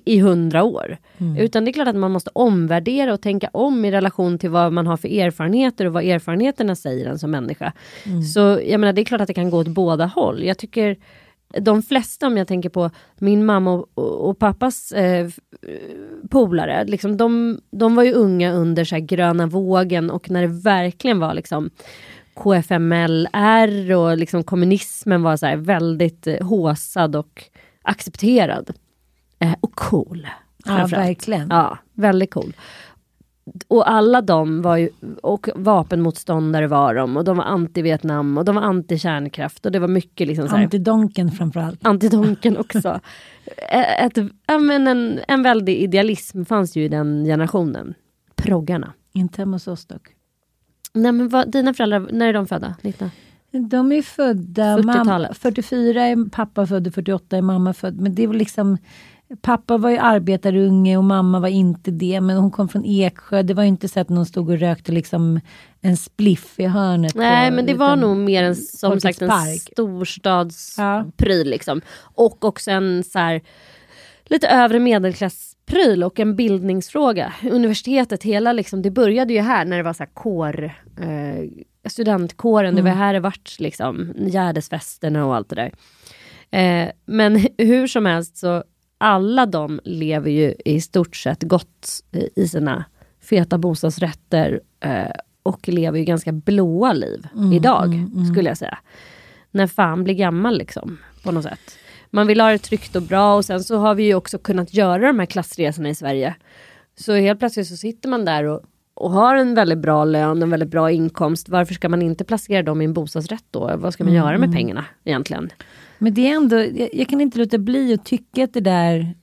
i 100 år. Mm. Utan det är klart att man måste omvärdera och tänka om i relation till vad man har för erfarenheter och vad erfarenheterna säger en som människa. Mm. Så jag menar, det är klart att det kan gå åt båda håll. Jag tycker de flesta, om jag tänker på min mamma och, och, och pappas eh, f- polare, liksom, de, de var ju unga under så här, gröna vågen och när det verkligen var liksom KFMLR och liksom kommunismen var så här, väldigt eh, håsad och accepterad. Eh, och cool. Ja, verkligen. Ja, väldigt cool. Och alla de var ju, och vapenmotståndare var de, och de var anti-Vietnam och de var anti-kärnkraft och det var mycket liksom så här, Antidonken framförallt. Antidonken också. Ett, ja, men en, en väldig idealism fanns ju i den generationen. Proggarna. Inte hemma hos oss dock. Nej men vad, dina föräldrar, när är de födda? 19? De är födda... Mamma, 40-talet. 44 är pappa född, 48 är mamma född. Men det var liksom... Pappa var ju arbetarunge och mamma var inte det. Men hon kom från Eksjö. Det var ju inte så att någon stod och rökte liksom en spliff i hörnet. Nej på, men det var nog mer en, som sagt en storstadspryl liksom. Och också en så här, lite övre medelklasspryl och en bildningsfråga. Universitetet, hela liksom, det började ju här när det var så här kår, eh, studentkåren, det var här det vart liksom, Gärdesfesterna och allt det där. Eh, men hur som helst så alla de lever ju i stort sett gott i- sina feta bostadsrätter eh, och lever ju ganska blåa liv idag, skulle jag säga. När fan blir gammal liksom, på något sätt. Man vill ha det tryggt och bra och sen så har vi ju också kunnat göra de här klassresorna i Sverige. Så helt plötsligt så sitter man där och, och har en väldigt bra lön, en väldigt bra inkomst. Varför ska man inte placera dem i en bostadsrätt då? Vad ska man göra med pengarna egentligen? Men det är ändå, jag, jag kan inte låta bli att tycka att det där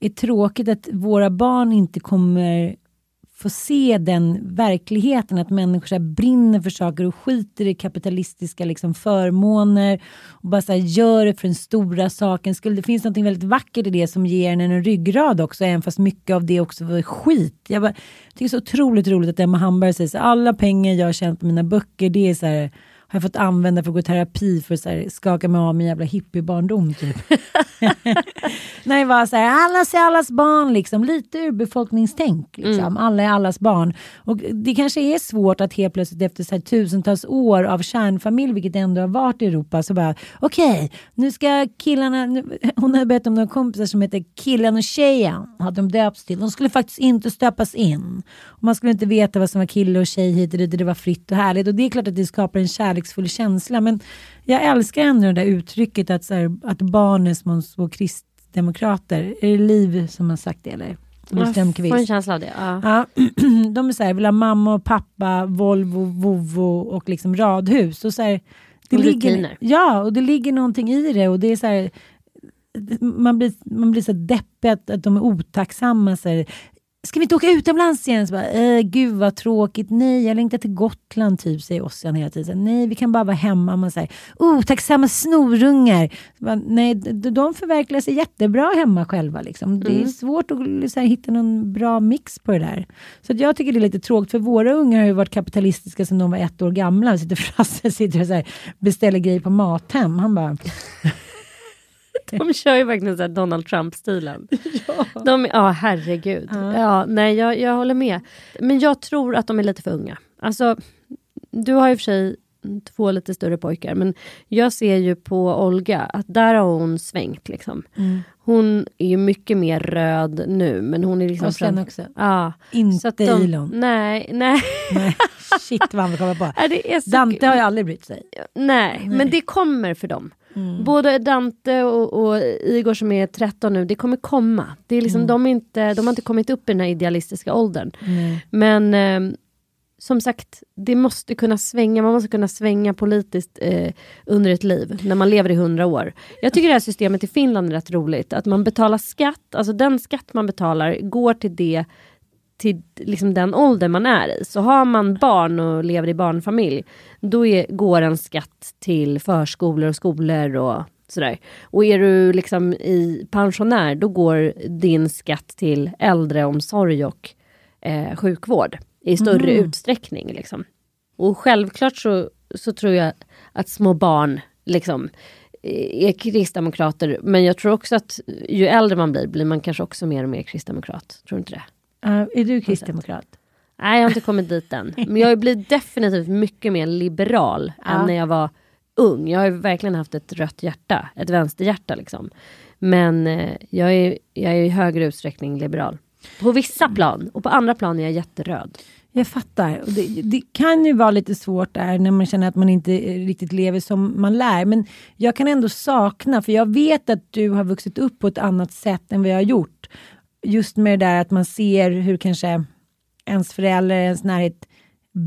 är tråkigt att våra barn inte kommer få se den verkligheten, att människor så här brinner för saker och skiter i kapitalistiska liksom förmåner och bara så här gör det för den stora saken. Skulle det finns något väldigt vackert i det som ger en en ryggrad också, även fast mycket av det också var skit. Jag bara, tycker det är så otroligt roligt att Emma Hamberg säger så alla pengar jag har tjänat på mina böcker, det är så här har jag fått använda för att gå i terapi för att här, skaka mig av min jävla hippiebarndom typ. Nej, bara så här, alla är allas barn liksom, lite urbefolkningstänk liksom. Alla är allas barn. Och det kanske är svårt att helt plötsligt efter så här, tusentals år av kärnfamilj, vilket det ändå har varit i Europa, så bara okej, nu ska killarna, nu, hon hade berättat om några kompisar som heter killen och tjejen, hade de döpts till. De skulle faktiskt inte stöpas in. Och man skulle inte veta vad som var kille och tjej hit och dit, det var fritt och härligt. Och det är klart att det skapar en kärleksfull känsla, men jag älskar ändå det där uttrycket att, så här, att barn är små, små kristdemokrater. Är det Liv som har sagt det eller? Jag får en känsla av det. Ja. Ja, de är så här, vill ha mamma och pappa, Volvo, Vovo och liksom radhus. Och så här, det Och ligger, rutiner. ja, och det ligger någonting i det. Och det är så här, man blir, man blir så deppig att, att de är otacksamma. Så här, Ska vi inte åka utomlands igen? Så bara, äh, gud vad tråkigt. Nej, jag längtar till Gotland typ, säger Ossian hela tiden. Nej, vi kan bara vara hemma. Man säger, otacksamma snorungar. Så bara, nej, de, förverkligar sig jättebra hemma själva. Liksom. Det är svårt att här, hitta någon bra mix på det där. Så att jag tycker det är lite tråkigt, för våra ungar har ju varit kapitalistiska sedan de var ett år gamla. Sitter Frasse sitter och så här, beställer grejer på Mathem. Han bara, De kör ju verkligen så Donald Trump-stilen. Ja. De, ja, herregud. Ja. ja nej, jag, jag håller med. Men jag tror att de är lite för unga. Alltså, du har ju för sig två lite större pojkar, men jag ser ju på Olga att där har hon svängt. Liksom. Mm. Hon är ju mycket mer röd nu, men hon är liksom... Och sen också. Ja, Inte de, Elon. Nej, nej. nej. Shit vad han kommer på. Ja, Dante har ju aldrig brytt sig. Nej, nej, men det kommer för dem. Mm. Både Dante och, och, Igor som är 13 nu, det kommer komma. Det är liksom, mm. de, är inte, de har inte kommit upp i den här idealistiska åldern. Mm. Men eh, som sagt, det måste kunna svänga, man måste kunna svänga politiskt eh, under ett liv, när man lever i hundra år. Jag tycker det här systemet i Finland är rätt roligt, att man betalar skatt, alltså den skatt man betalar går till det till liksom den ålder man är i. Så har man barn och lever i barnfamilj, då är, går en skatt till förskolor och skolor och sådär. Och är du liksom i pensionär, då går din skatt till äldreomsorg och eh, sjukvård i större mm. utsträckning. Liksom. Och självklart så, så tror jag att små barn liksom, är kristdemokrater. Men jag tror också att ju äldre man blir, blir man kanske också mer och mer kristdemokrat. Tror du inte det? Uh, är du kristdemokrat? Nej, jag har inte kommit dit än. Men jag blir definitivt mycket mer liberal ja. än när jag var ung. Jag har verkligen haft ett rött hjärta, ett vänsterhjärta liksom. Men eh, jag, är, jag är i högre utsträckning liberal. På vissa plan och på andra plan är jag jätteröd. Jag fattar. Det, det, kan ju vara lite svårt där när man känner att man inte riktigt lever som man lär. Men jag kan ändå sakna, för jag vet att du har vuxit upp på ett annat sätt än vad jag har gjort. Just med det där att man ser hur kanske ens föräldrar, ens närhet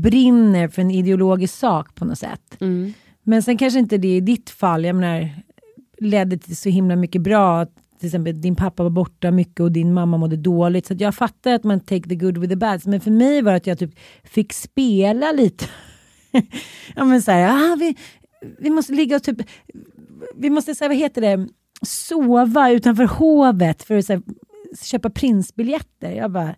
brinner för en ideologisk sak på något sätt. Mm. Men sen kanske inte det i ditt fall, jag menar, ledde till så himla mycket bra till exempel din pappa var borta mycket och din mamma mådde dåligt. Så jag fattar att man take the good with the bad. Men för mig var det att jag typ fick spela lite. ja men så här, ah, vi, vi måste ligga och typ, vi måste, så här, vad heter det, sova utanför hovet för att här, köpa prinsbiljetter. Jag bara,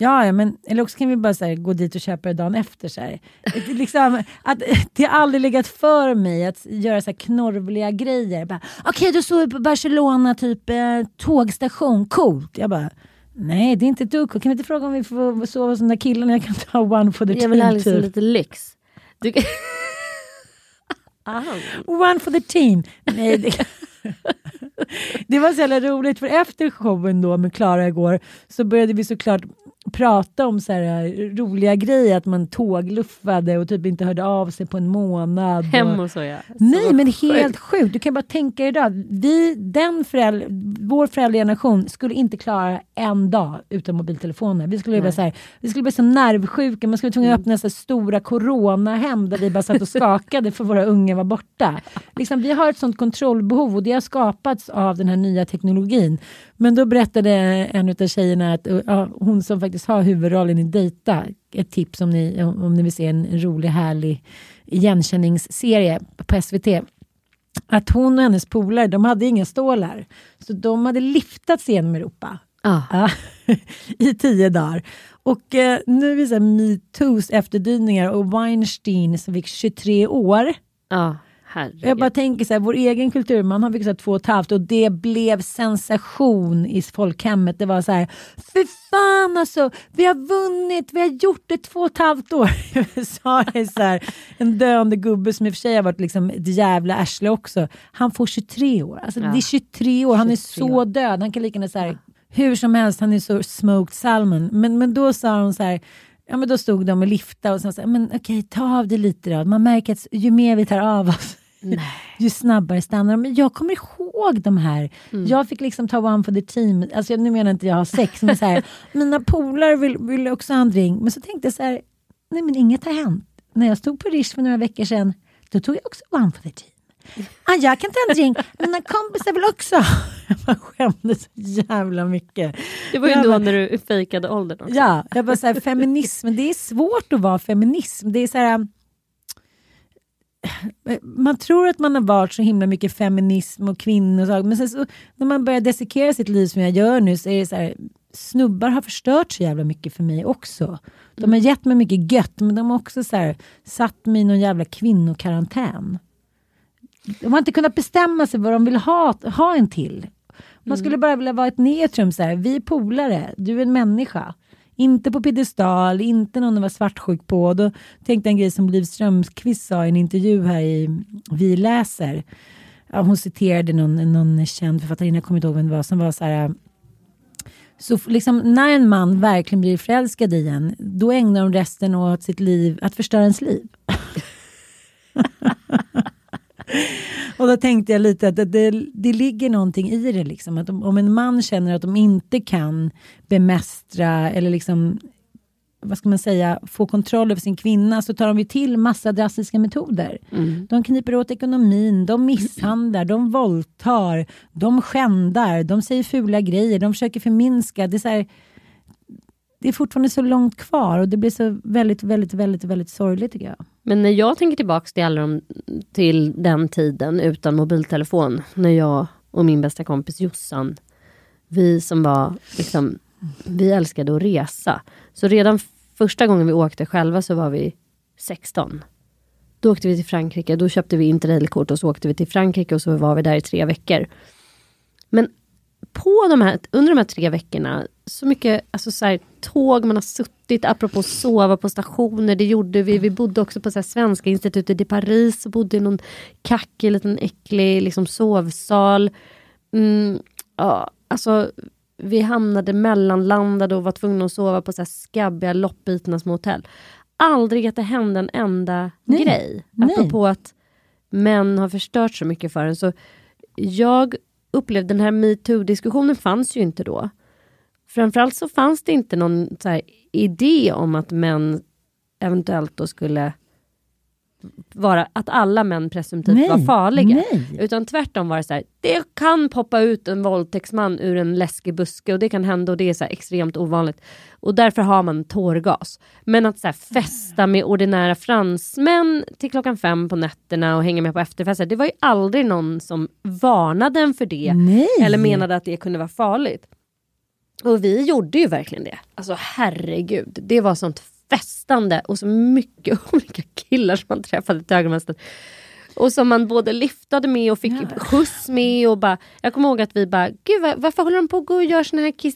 Ja, ja, men eller också kan vi bara här, gå dit och köpa det dagen efter. Så här. liksom, att, det har aldrig legat för mig att göra så här knorvliga grejer. Okej, okay, sover vi på Barcelona, typ eh, tågstation, coolt. Jag bara, nej det är inte dugg Kan vi inte fråga om vi får sova hos de där killarna? Jag kan ta one for the team. Jag vill ha liksom typ. lite lyx. Du... one for the team. Nej, det... det var så jävla roligt för efter showen då med Klara igår så började vi såklart prata om så här eh, roliga grejer, att man tågluffade och typ inte hörde av sig på en månad. Hem och så ja. Så Nej men helt sjukt. Du kan bara tänka dig idag. Vi, den föräldrar, vår föräldrageneration skulle inte klara en dag utan mobiltelefoner. Vi skulle, bli så här, vi skulle bli så nervsjuka. Man skulle tvungen att mm. öppna så stora coronahem där vi bara satt och skakade för våra unga var borta. Liksom, vi har ett sånt kontrollbehov och det har skapats av den här nya teknologin. Men då berättade en av tjejerna att ja, hon som faktiskt har huvudrollen i Dejta, ett tips om ni, om ni vill se en rolig härlig igenkänningsserie på SVT. Att hon och hennes polare, de hade inga stålar. Så de hade liftats genom Europa. Ah. Ja, I tio dagar. Och eh, nu är det metoos efterdyningar och Weinstein som fick 23 år. Ah. Herregud. Jag bara tänker så här, vår egen kulturman har fixat två och ett halvt och det blev sensation i folkhemmet. Det var så här, fy fan alltså, vi har vunnit, vi har gjort det två och ett halvt år. I USA är så här, en döende gubbe som i och för sig har varit liksom ett jävla arsle också. Han får 23 år. Alltså, ja. Det är 23 år, han är så död. Han kan lika gärna så här, hur som helst, han är så smoked salmon. Men, men då sa hon så här, Ja, men då stod de och liftade och sa men okej, ta av det lite då. Man märker att ju mer vi tar av oss, Nej. ju snabbare stannar de. Men jag kommer ihåg de här. Mm. Jag fick liksom ta one for the team. Alltså, nu menar jag inte jag har sex, men så här, mina polare vill, vill också ha en drink. Men så tänkte jag så här, nej men inget har hänt. När jag stod på Rish för några veckor sedan, då tog jag också one for the team. Ah, jag kan ta en drink, mina kompisar vill också. Jag skämdes så jävla mycket. Det var ju jag då bara, när du fejkade åldern också. Ja, jag bara så här, feminism, det är svårt att vara feminism. Det är så här, man tror att man har varit så himla mycket feminism och kvinnor, och så, men sen så, när man börjar dissekera sitt liv som jag gör nu så är det så här, snubbar har förstört så jävla mycket för mig också. De har gett mig mycket gött men de har också så här, satt mig i någon jävla kvinnokarantän. De har inte kunnat bestämma sig vad de vill ha, ha en till. Man skulle bara vilja vara ett neutrum. Så här. Vi är polare, du är en människa. Inte på piedestal, inte någon att vara svartsjuk på. Då tänkte jag en grej som Liv Strömquist sa i en intervju här i Vi läser. Ja, hon citerade någon, någon känd författarinna, jag kommer inte ihåg vem det var, som var så här så f- liksom, när en man verkligen blir förälskad i en, då ägnar de resten åt sitt liv att förstöra ens liv. Och då tänkte jag lite att det, det, det ligger någonting i det. Liksom. Att om, om en man känner att de inte kan bemästra eller liksom, vad ska man säga, få kontroll över sin kvinna så tar de ju till massa drastiska metoder. De kniper åt ekonomin, de misshandlar, de våldtar, de skändar, de säger fula grejer, de försöker förminska. Det är, det är fortfarande så långt kvar och det blir så väldigt, väldigt, väldigt, väldigt sorgligt tycker jag. Men när jag tänker tillbaka till, alla de, till den tiden utan mobiltelefon, när jag och min bästa kompis Jossan, vi som var, liksom, vi älskade att resa. Så redan första gången vi åkte själva så var vi 16. Då åkte vi till Frankrike, då köpte vi interrailkort och så åkte vi till Frankrike och så var vi där i tre veckor. Men på de här, under de här tre veckorna, så mycket alltså så här, tåg man har suttit, apropå sova på stationer, det gjorde vi. Vi bodde också på så här, Svenska institutet i Paris, och bodde i någon kackig liten äcklig liksom, sovsal. Mm, ja, alltså, vi hamnade mellanlandade och var tvungna att sova på så här, skabbiga, loppbitna små hotell. Aldrig att det hände en enda Nej, grej. nej. Apropå att män har förstört så mycket för en. Så jag upplevde den här metoo-diskussionen fanns ju inte då. Framförallt så fanns det inte någon så idé om att män eventuellt då skulle vara att alla män presumtivt Nej, var farliga. nej. Utan tvärtom var det så här, det kan poppa ut en våldtäktsman ur en läskig buske och det kan hända och det är så extremt ovanligt. Och därför har man tårgas. Men att så festa med ordinära fransmän till klockan fem på nätterna och hänga med på efterfester, det var ju aldrig någon som varnade en för det. Nej. Eller menade att det kunde vara farligt. Och vi gjorde ju verkligen det. Alltså herregud, det var sånt festande och så mycket olika killar som man träffade till högervänster. Och som man både liftade med och fick skjuts med. Och bara, jag kommer ihåg att vi bara, gud var, varför håller de på att gå och göra såna här? Kiss,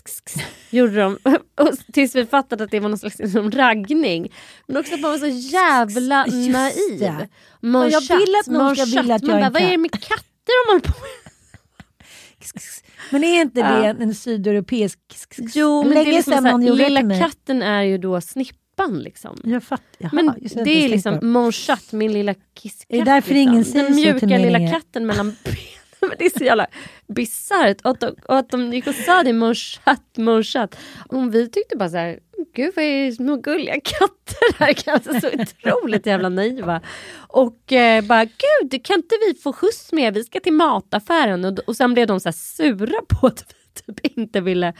kiss, Gjorde de. Och tills vi fattade att det var någon slags liksom, raggning. Men också att man var så jävla Just naiv. det. Ja, jag vill att någon ska vilja att Man jag är bara, vad är det med katter de håller på med? Men är inte det Ja. en, sydeuropeisk... Jo, men Länge det är liksom sedan gjorde det lilla mig. katten är ju då snippan liksom. Jag fattar. Jaha, Men det, det är liksom på. mon chat, min lilla kisskatt. Är det därför liksom. ingen Den mjuka lilla katten mellan benen. Men det är så jävla bisarrt. Och, att och att de gick och sa det, mon chat. Och vi tyckte bara så här, gud vad är det små gulliga katter här? Alltså, så otroligt jävla naiva. Och eh, bara, gud kan inte vi få skjuts med? Vi ska till mataffären. Och, och sen blev de så här sura på att vi typ inte ville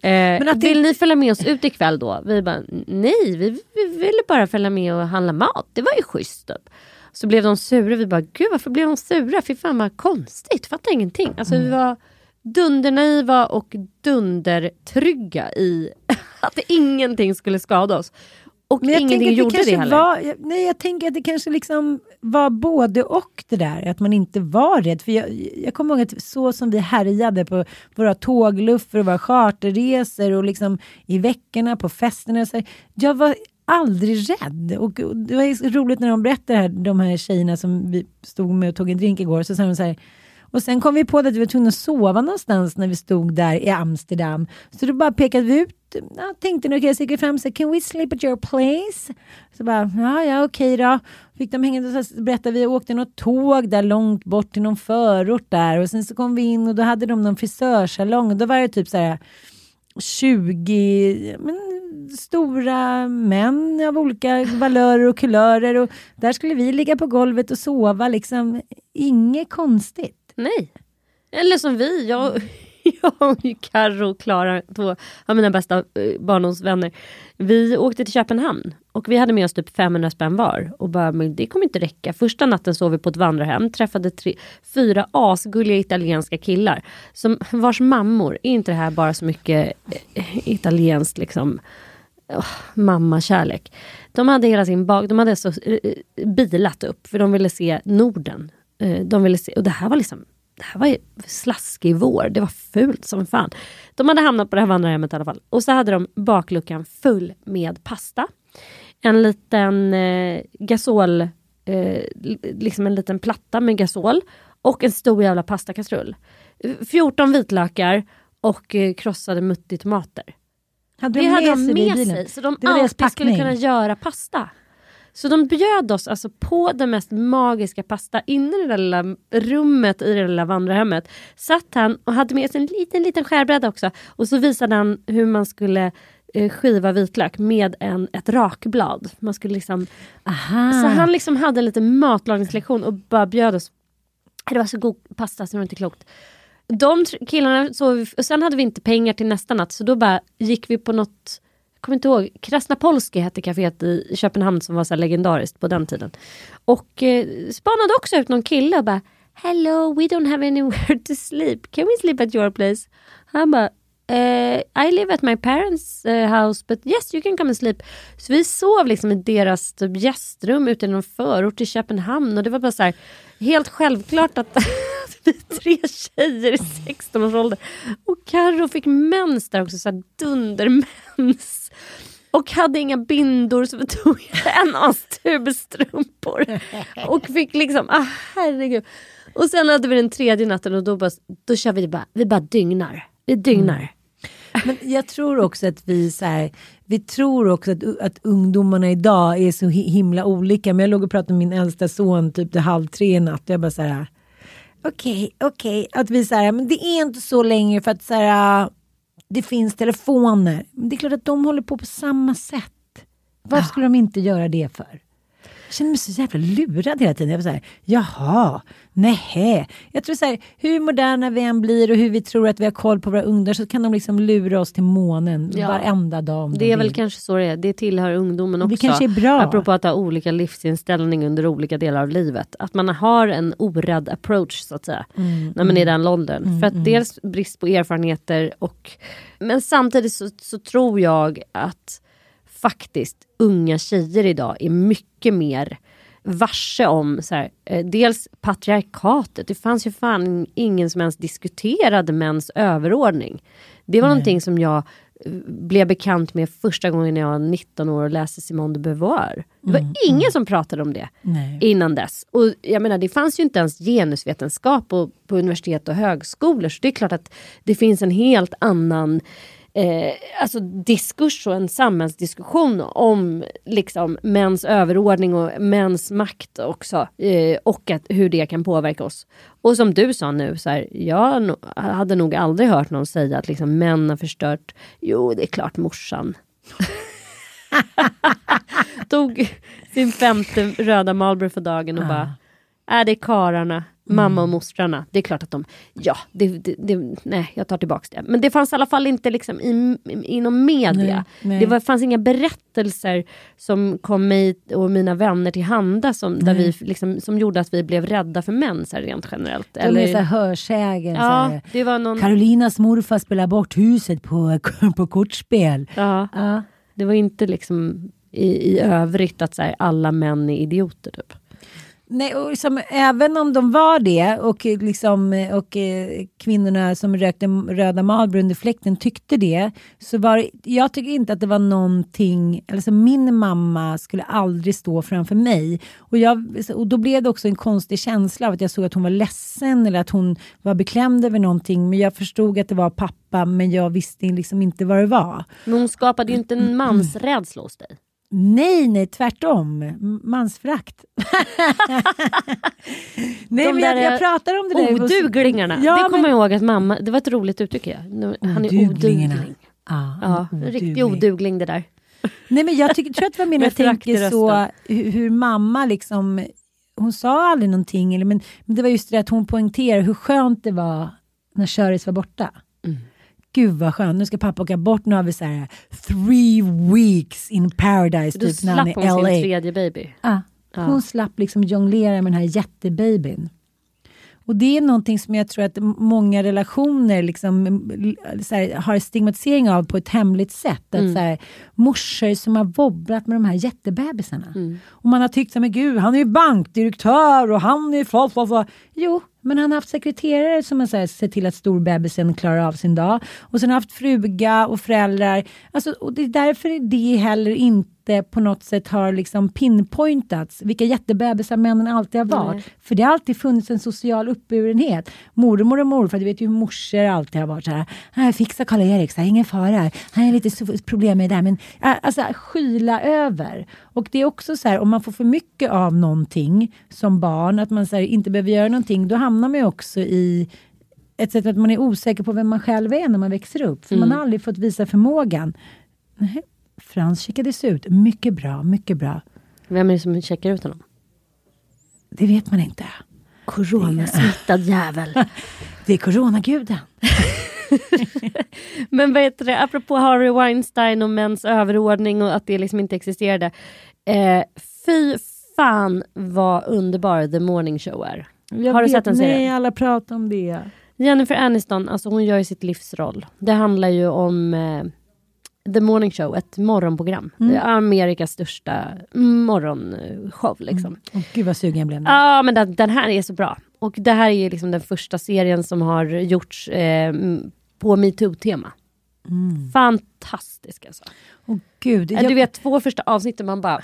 Eh, att det- Vill ni följa med oss ut ikväll då? Vi bara, nej, vi, vi ville bara följa med och handla mat. Det var ju schysst. Typ. Så blev de sura. Vi bara, gud varför blev de sura? Fy fan vad konstigt. Fattar ingenting. Alltså Mm. vi var dundernaiva och dundertrygga i att ingenting skulle skada oss. Och Men jag ingenting att gjorde det, heller. Var, nej, jag tänker att det kanske liksom var både och det där. Att man inte var rädd. För jag, jag kommer ihåg att så som vi härjade på våra tågluffar och våra charterresor och liksom i veckorna på festerna. Så här, jag var aldrig rädd. Och det var roligt när de berättade här, de här tjejerna som vi stod med och tog en drink igår. Så sa de så här, och sen kom vi på att vi var tvungna att sova någonstans när vi stod där i Amsterdam. Så då bara pekade vi ut, jag tänkte nu, okay, så gick vi fram och sa, can we sleep at your place? Så bara, ja, ja, okej då. Fick de hänga och så berättade vi åkte något tåg där långt bort till någon förort där och sen så kom vi in och då hade de någon frisörsalong och då var det typ så här 20 men, stora män av olika valörer och kulörer och där skulle vi ligga på golvet och sova liksom. Inget konstigt. Nej. Eller som vi, jag, jag och Carro och Klara, två av mina bästa eh, barndomsvänner. Vi åkte till Köpenhamn och vi hade med oss typ 500 spänn var. Och bara, men det kommer inte räcka. Första natten sov vi på ett vandrarhem, träffade tre, fyra asgulliga italienska killar. Som vars mammor, är inte det här bara så mycket eh, italienskt liksom oh, mammakärlek. De hade hela sin bak, de hade så, eh, eh, bilat upp för de ville se Norden. Eh, de ville se, och det här var liksom det här var ju slaskig vår, det var fult som fan. De hade hamnat på det här vandrarhemmet i alla fall. Och så hade de bakluckan full med pasta. En liten eh, gasol, eh, liksom en liten platta med gasol. Och en stor jävla pastakastrull. 14 vitlökar och eh, krossade muttitomater. Hade det de hade med de sig med bilen? sig, så de alltid skulle kunna göra pasta. Så de bjöd oss alltså på det mest magiska pasta inne i det där lilla rummet i det lilla vandrarhemmet. Satt han och hade med sig en liten, liten skärbräda också. Och så visade han hur man skulle eh, skiva vitlök med en, ett rakblad. Man skulle liksom, Aha. så han liksom hade en liten matlagningslektion och bara bjöd oss. Det var så god pasta så det var inte klokt. De killarna sov och sen hade vi inte pengar till nästa natt så då bara gick vi på något kommer inte ihåg, Krasnapolski hette kaféet i Köpenhamn som var så här legendariskt på den tiden. Och eh, spanade också ut någon kille och bara Hello, we don't have anywhere to sleep. Can we sleep at your place? Han bara Uh, I live at my parents uh, house but yes you can come and sleep. Så vi sov liksom i deras typ, gästrum ute i någon förort i Köpenhamn och det var bara så här helt självklart att vi tre tjejer i 16-årsåldern och Carro fick mens där också, så här dundermens. Och hade inga bindor så vi tog en as tubstrumpor. Och fick liksom, ah herregud. Och sen hade vi den tredje natten och då, bara, då kör vi bara, vi bara dygnar. Vi dygnar. Mm. Men jag tror också att vi så här, vi tror också att, att ungdomarna idag är så himla olika. Men jag låg och pratade med min äldsta son typ till halv tre i natt. Jag bara så här, okej, okej, att vi så här, men det är inte så länge för att så här, det finns telefoner. Men det är klart att de håller på på samma sätt. Varför skulle de inte göra det för? Jag känner mig så jävla lurad hela tiden. Jag var så här, jaha, nähä. Jag tror så här, hur moderna vi än blir och hur vi tror att vi har koll på våra ungdomar så kan de liksom lura oss till månen Ja. varenda dag. Det är de väl vill. kanske så det är. Det tillhör ungdomen också. Det kanske är bra. Apropå att ha olika livsinställning under olika delar av livet. Att man har en orädd approach så att säga. Mm, när man är i den åldern. För att dels brist på erfarenheter och men samtidigt så, så tror jag att faktiskt unga tjejer idag är mycket mer varse om så här, eh, dels patriarkatet. Det fanns ju fan ingen som ens diskuterade mäns överordning. Det var någonting som jag eh, blev bekant med första gången jag var 19 år och läste Simone de Beauvoir. Det var ingen som pratade om det Nej. innan dess. Och jag menar, det fanns ju inte ens genusvetenskap på, på universitet och högskolor. Så det är klart att det finns en helt annan eh, alltså diskurs och en samhällsdiskussion om liksom, mäns överordning och mäns makt också. Eh, och att, hur det kan påverka oss. Och som du sa nu, så här, jag no- hade nog aldrig hört någon säga att liksom, män har förstört. Jo, det är klart morsan. Tog sin femte röda Marlboro för dagen och bara, är det är kararna, mamma och mostrarna. Det är klart att de, ja, det, det, det, nej jag tar tillbaks det. Men det fanns i alla fall inte liksom i, inom media. Nej, nej. Det var, fanns inga berättelser som kom mig och mina vänner till handa som, där vi, liksom, som gjorde att vi blev rädda för män så här, rent generellt. De är så här hörsägen. så ja, här, det var någon... Carolinas morfar spelar bort huset på, på kortspel. Ja, Ja. det var inte liksom i, i övrigt att så här, alla män är idioter typ. Nej, och liksom, även om de var det och, liksom, och eh, kvinnorna som rökte röda Marlboro under fläkten tyckte det. Så var det- jag tycker inte att det var någonting, alltså min mamma skulle aldrig stå framför mig. Och, jag, och då blev det också en konstig känsla av att jag såg att hon var ledsen eller att hon var beklämd över någonting. Men jag förstod att det var pappa men jag visste liksom inte vad det var. Men hon skapade ju inte en mansrädsla hos dig. Nej, nej, tvärtom. Mansfrakt. nej, De men jag, jag pratar om det där. Oduglingarna. Ja, det kommer men- jag ihåg att mamma, det var ett roligt uttryck. Ja. Nu- Han är odugling. Ja, Ja, riktig odugling det där. Nej, men jag tycker, tror att det var mer när jag tänker så hur, hur mamma liksom, hon sa aldrig någonting, eller, men, men det var just det att hon poängterade hur skönt det var när Köris var borta. Gud vad skönt, nu ska pappa åka bort, nu har vi så här three weeks in paradise Då typ när han slapp är hon LA. sin tredje baby. Ja, Ja. Hon slapp liksom jonglera med den här jättebabyn. Och det är någonting som jag tror att många relationer liksom, här, har stigmatisering av på ett hemligt sätt. Att, Mm. så här, morsor som har wobblat med de här jättebebisarna. Mm. Och man har tyckt så här, men gud, han är ju bankdirektör och han är fa, fa, fa. Jo, men han har haft sekreterare som har så här, sett till att storbebisen klarar av sin dag. Och sen har haft fruga och föräldrar. Alltså, och det är därför det heller inte på något sätt har liksom pinpointats vilka jättebebisar männen alltid har varit. Nej. För det har alltid funnits en social uppburenhet. Mormor och morfar, du vet ju hur morsor alltid har varit så här. "Nej, Fixa Karl-Erik, här, ingen fara. Han är lite problem med det där. Men äh, alltså skyla över. Och det är också så här, om man får för mycket av någonting som barn, att man här, inte behöver göra någonting, då hamnar man ju också i ett sätt att man är osäker på vem man själv är när man växer upp. För man har aldrig fått visa förmågan. Nej, Frans checkades ut. Mycket bra, mycket bra. Vem är det som checkar ut honom? Det vet man inte. Coronasmittad jävel. Det är coronaguden. Men vad heter det, apropå Harvey Weinstein och mäns överordning och att det liksom inte existerade. Eh, fy fan vad underbar The Morning Show är. Jag Har du sett den serien? Nej, alla pratar om det. Jennifer Aniston, alltså hon gör ju sitt livsroll. Det handlar ju om eh, The Morning Show, ett morgonprogram. Mm. Amerikas största morgonshow. Liksom. Åh, gud vad sugen jag blev. Ja, men den, den här är så bra. Och det här är liksom den första serien som har gjorts eh, på metoo-tema. Fantastisk alltså. Åh, gud. Ja, Du vet två första avsnitten man bara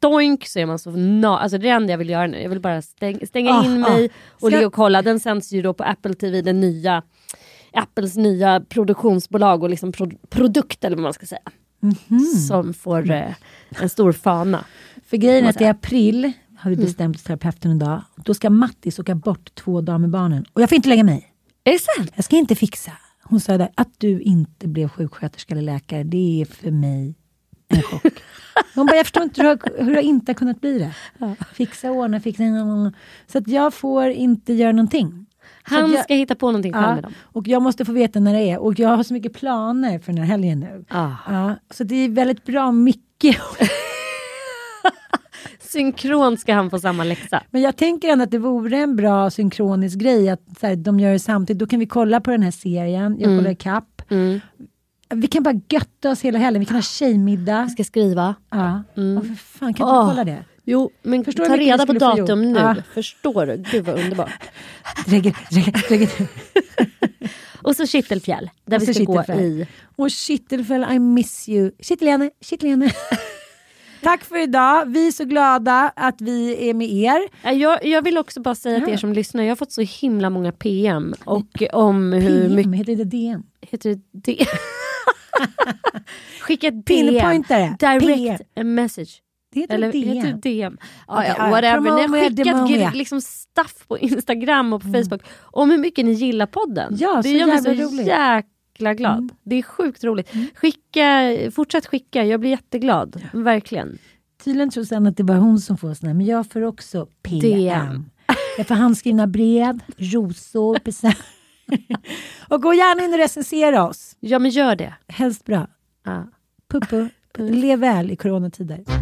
doink så är man så na- Alltså det är det enda jag vill göra nu. Jag vill bara stäng, stänga Ah, in mig och ligga och kolla. Den sänds ju då på Apple TV, den nya Apples nya produktionsbolag och liksom pro- produkt eller vad man ska säga. Mhm. Som får eh, en stor fana. För grejen är att i april har vi bestämt hos terapeuten idag. Då ska Mattis åka bort två dagar med barnen. Och jag får inte lägga mig. Är det sant? Jag ska inte fixa. Hon sa där, att du inte blev sjuksköterska eller läkare, det är för mig en chock. Hon bara, jag förstår inte hur hur du inte har kunnat bli det. Fixa, ordna, fixa. Så att jag får inte göra någonting. Han jag, ska hitta på någonting själv ja, med dem. och jag måste få veta när det är. Och jag har så mycket planer för den här helgen nu. Ah. Ja, så det är väldigt bra mycket. Synkront ska han få samma läxa. Men jag tänker ändå att det vore en bra synkronisk grej att så här, de gör det samtidigt. Då kan vi kolla på den här serien, jag kollar ikapp. Mm. Vi kan bara götta oss hela helgen, vi kan ha tjejmiddag. Jag ska skriva. Ja, Mm. och för fan kan vi Åh. kolla det? Jo, men Förstår ta reda på datum nu. Ja. Förstår du? Gud vad underbart. Regel, regel, regel. Och så Kittelfjäll, där vi ska gå Kittelfjäll. i... Och Kittelfäll, I miss you. Kittelene, Kittelene. Tack för idag. Vi är så glada att vi är med er. Jag, jag vill också bara säga till er Ja. som lyssnar, jag har fått så himla många PM och om hur PM, mycket... heter det DM? Heter det det? Skicka ett DM. Pinpointare. Direct a message. Det heter Eller DM. heter DM? Ja, ja, ja, ja. whatever. Ni har skickat liksom stuff på Instagram och på Facebook om hur mycket ni gillar podden. Ja, det så gör mig så roligt. jäkla glad. Det är sjukt roligt. Skicka, fortsätt skicka, jag blir jätteglad. Verkligen. Tydligen tror sen att det var hon som får såna, men jag får också PM. DM. Jag får handskrivna brev, rosor, present. Och gå gärna in och recensera oss. Ja men gör det. Helst bra. Ja. Puppu, lev väl i coronatider.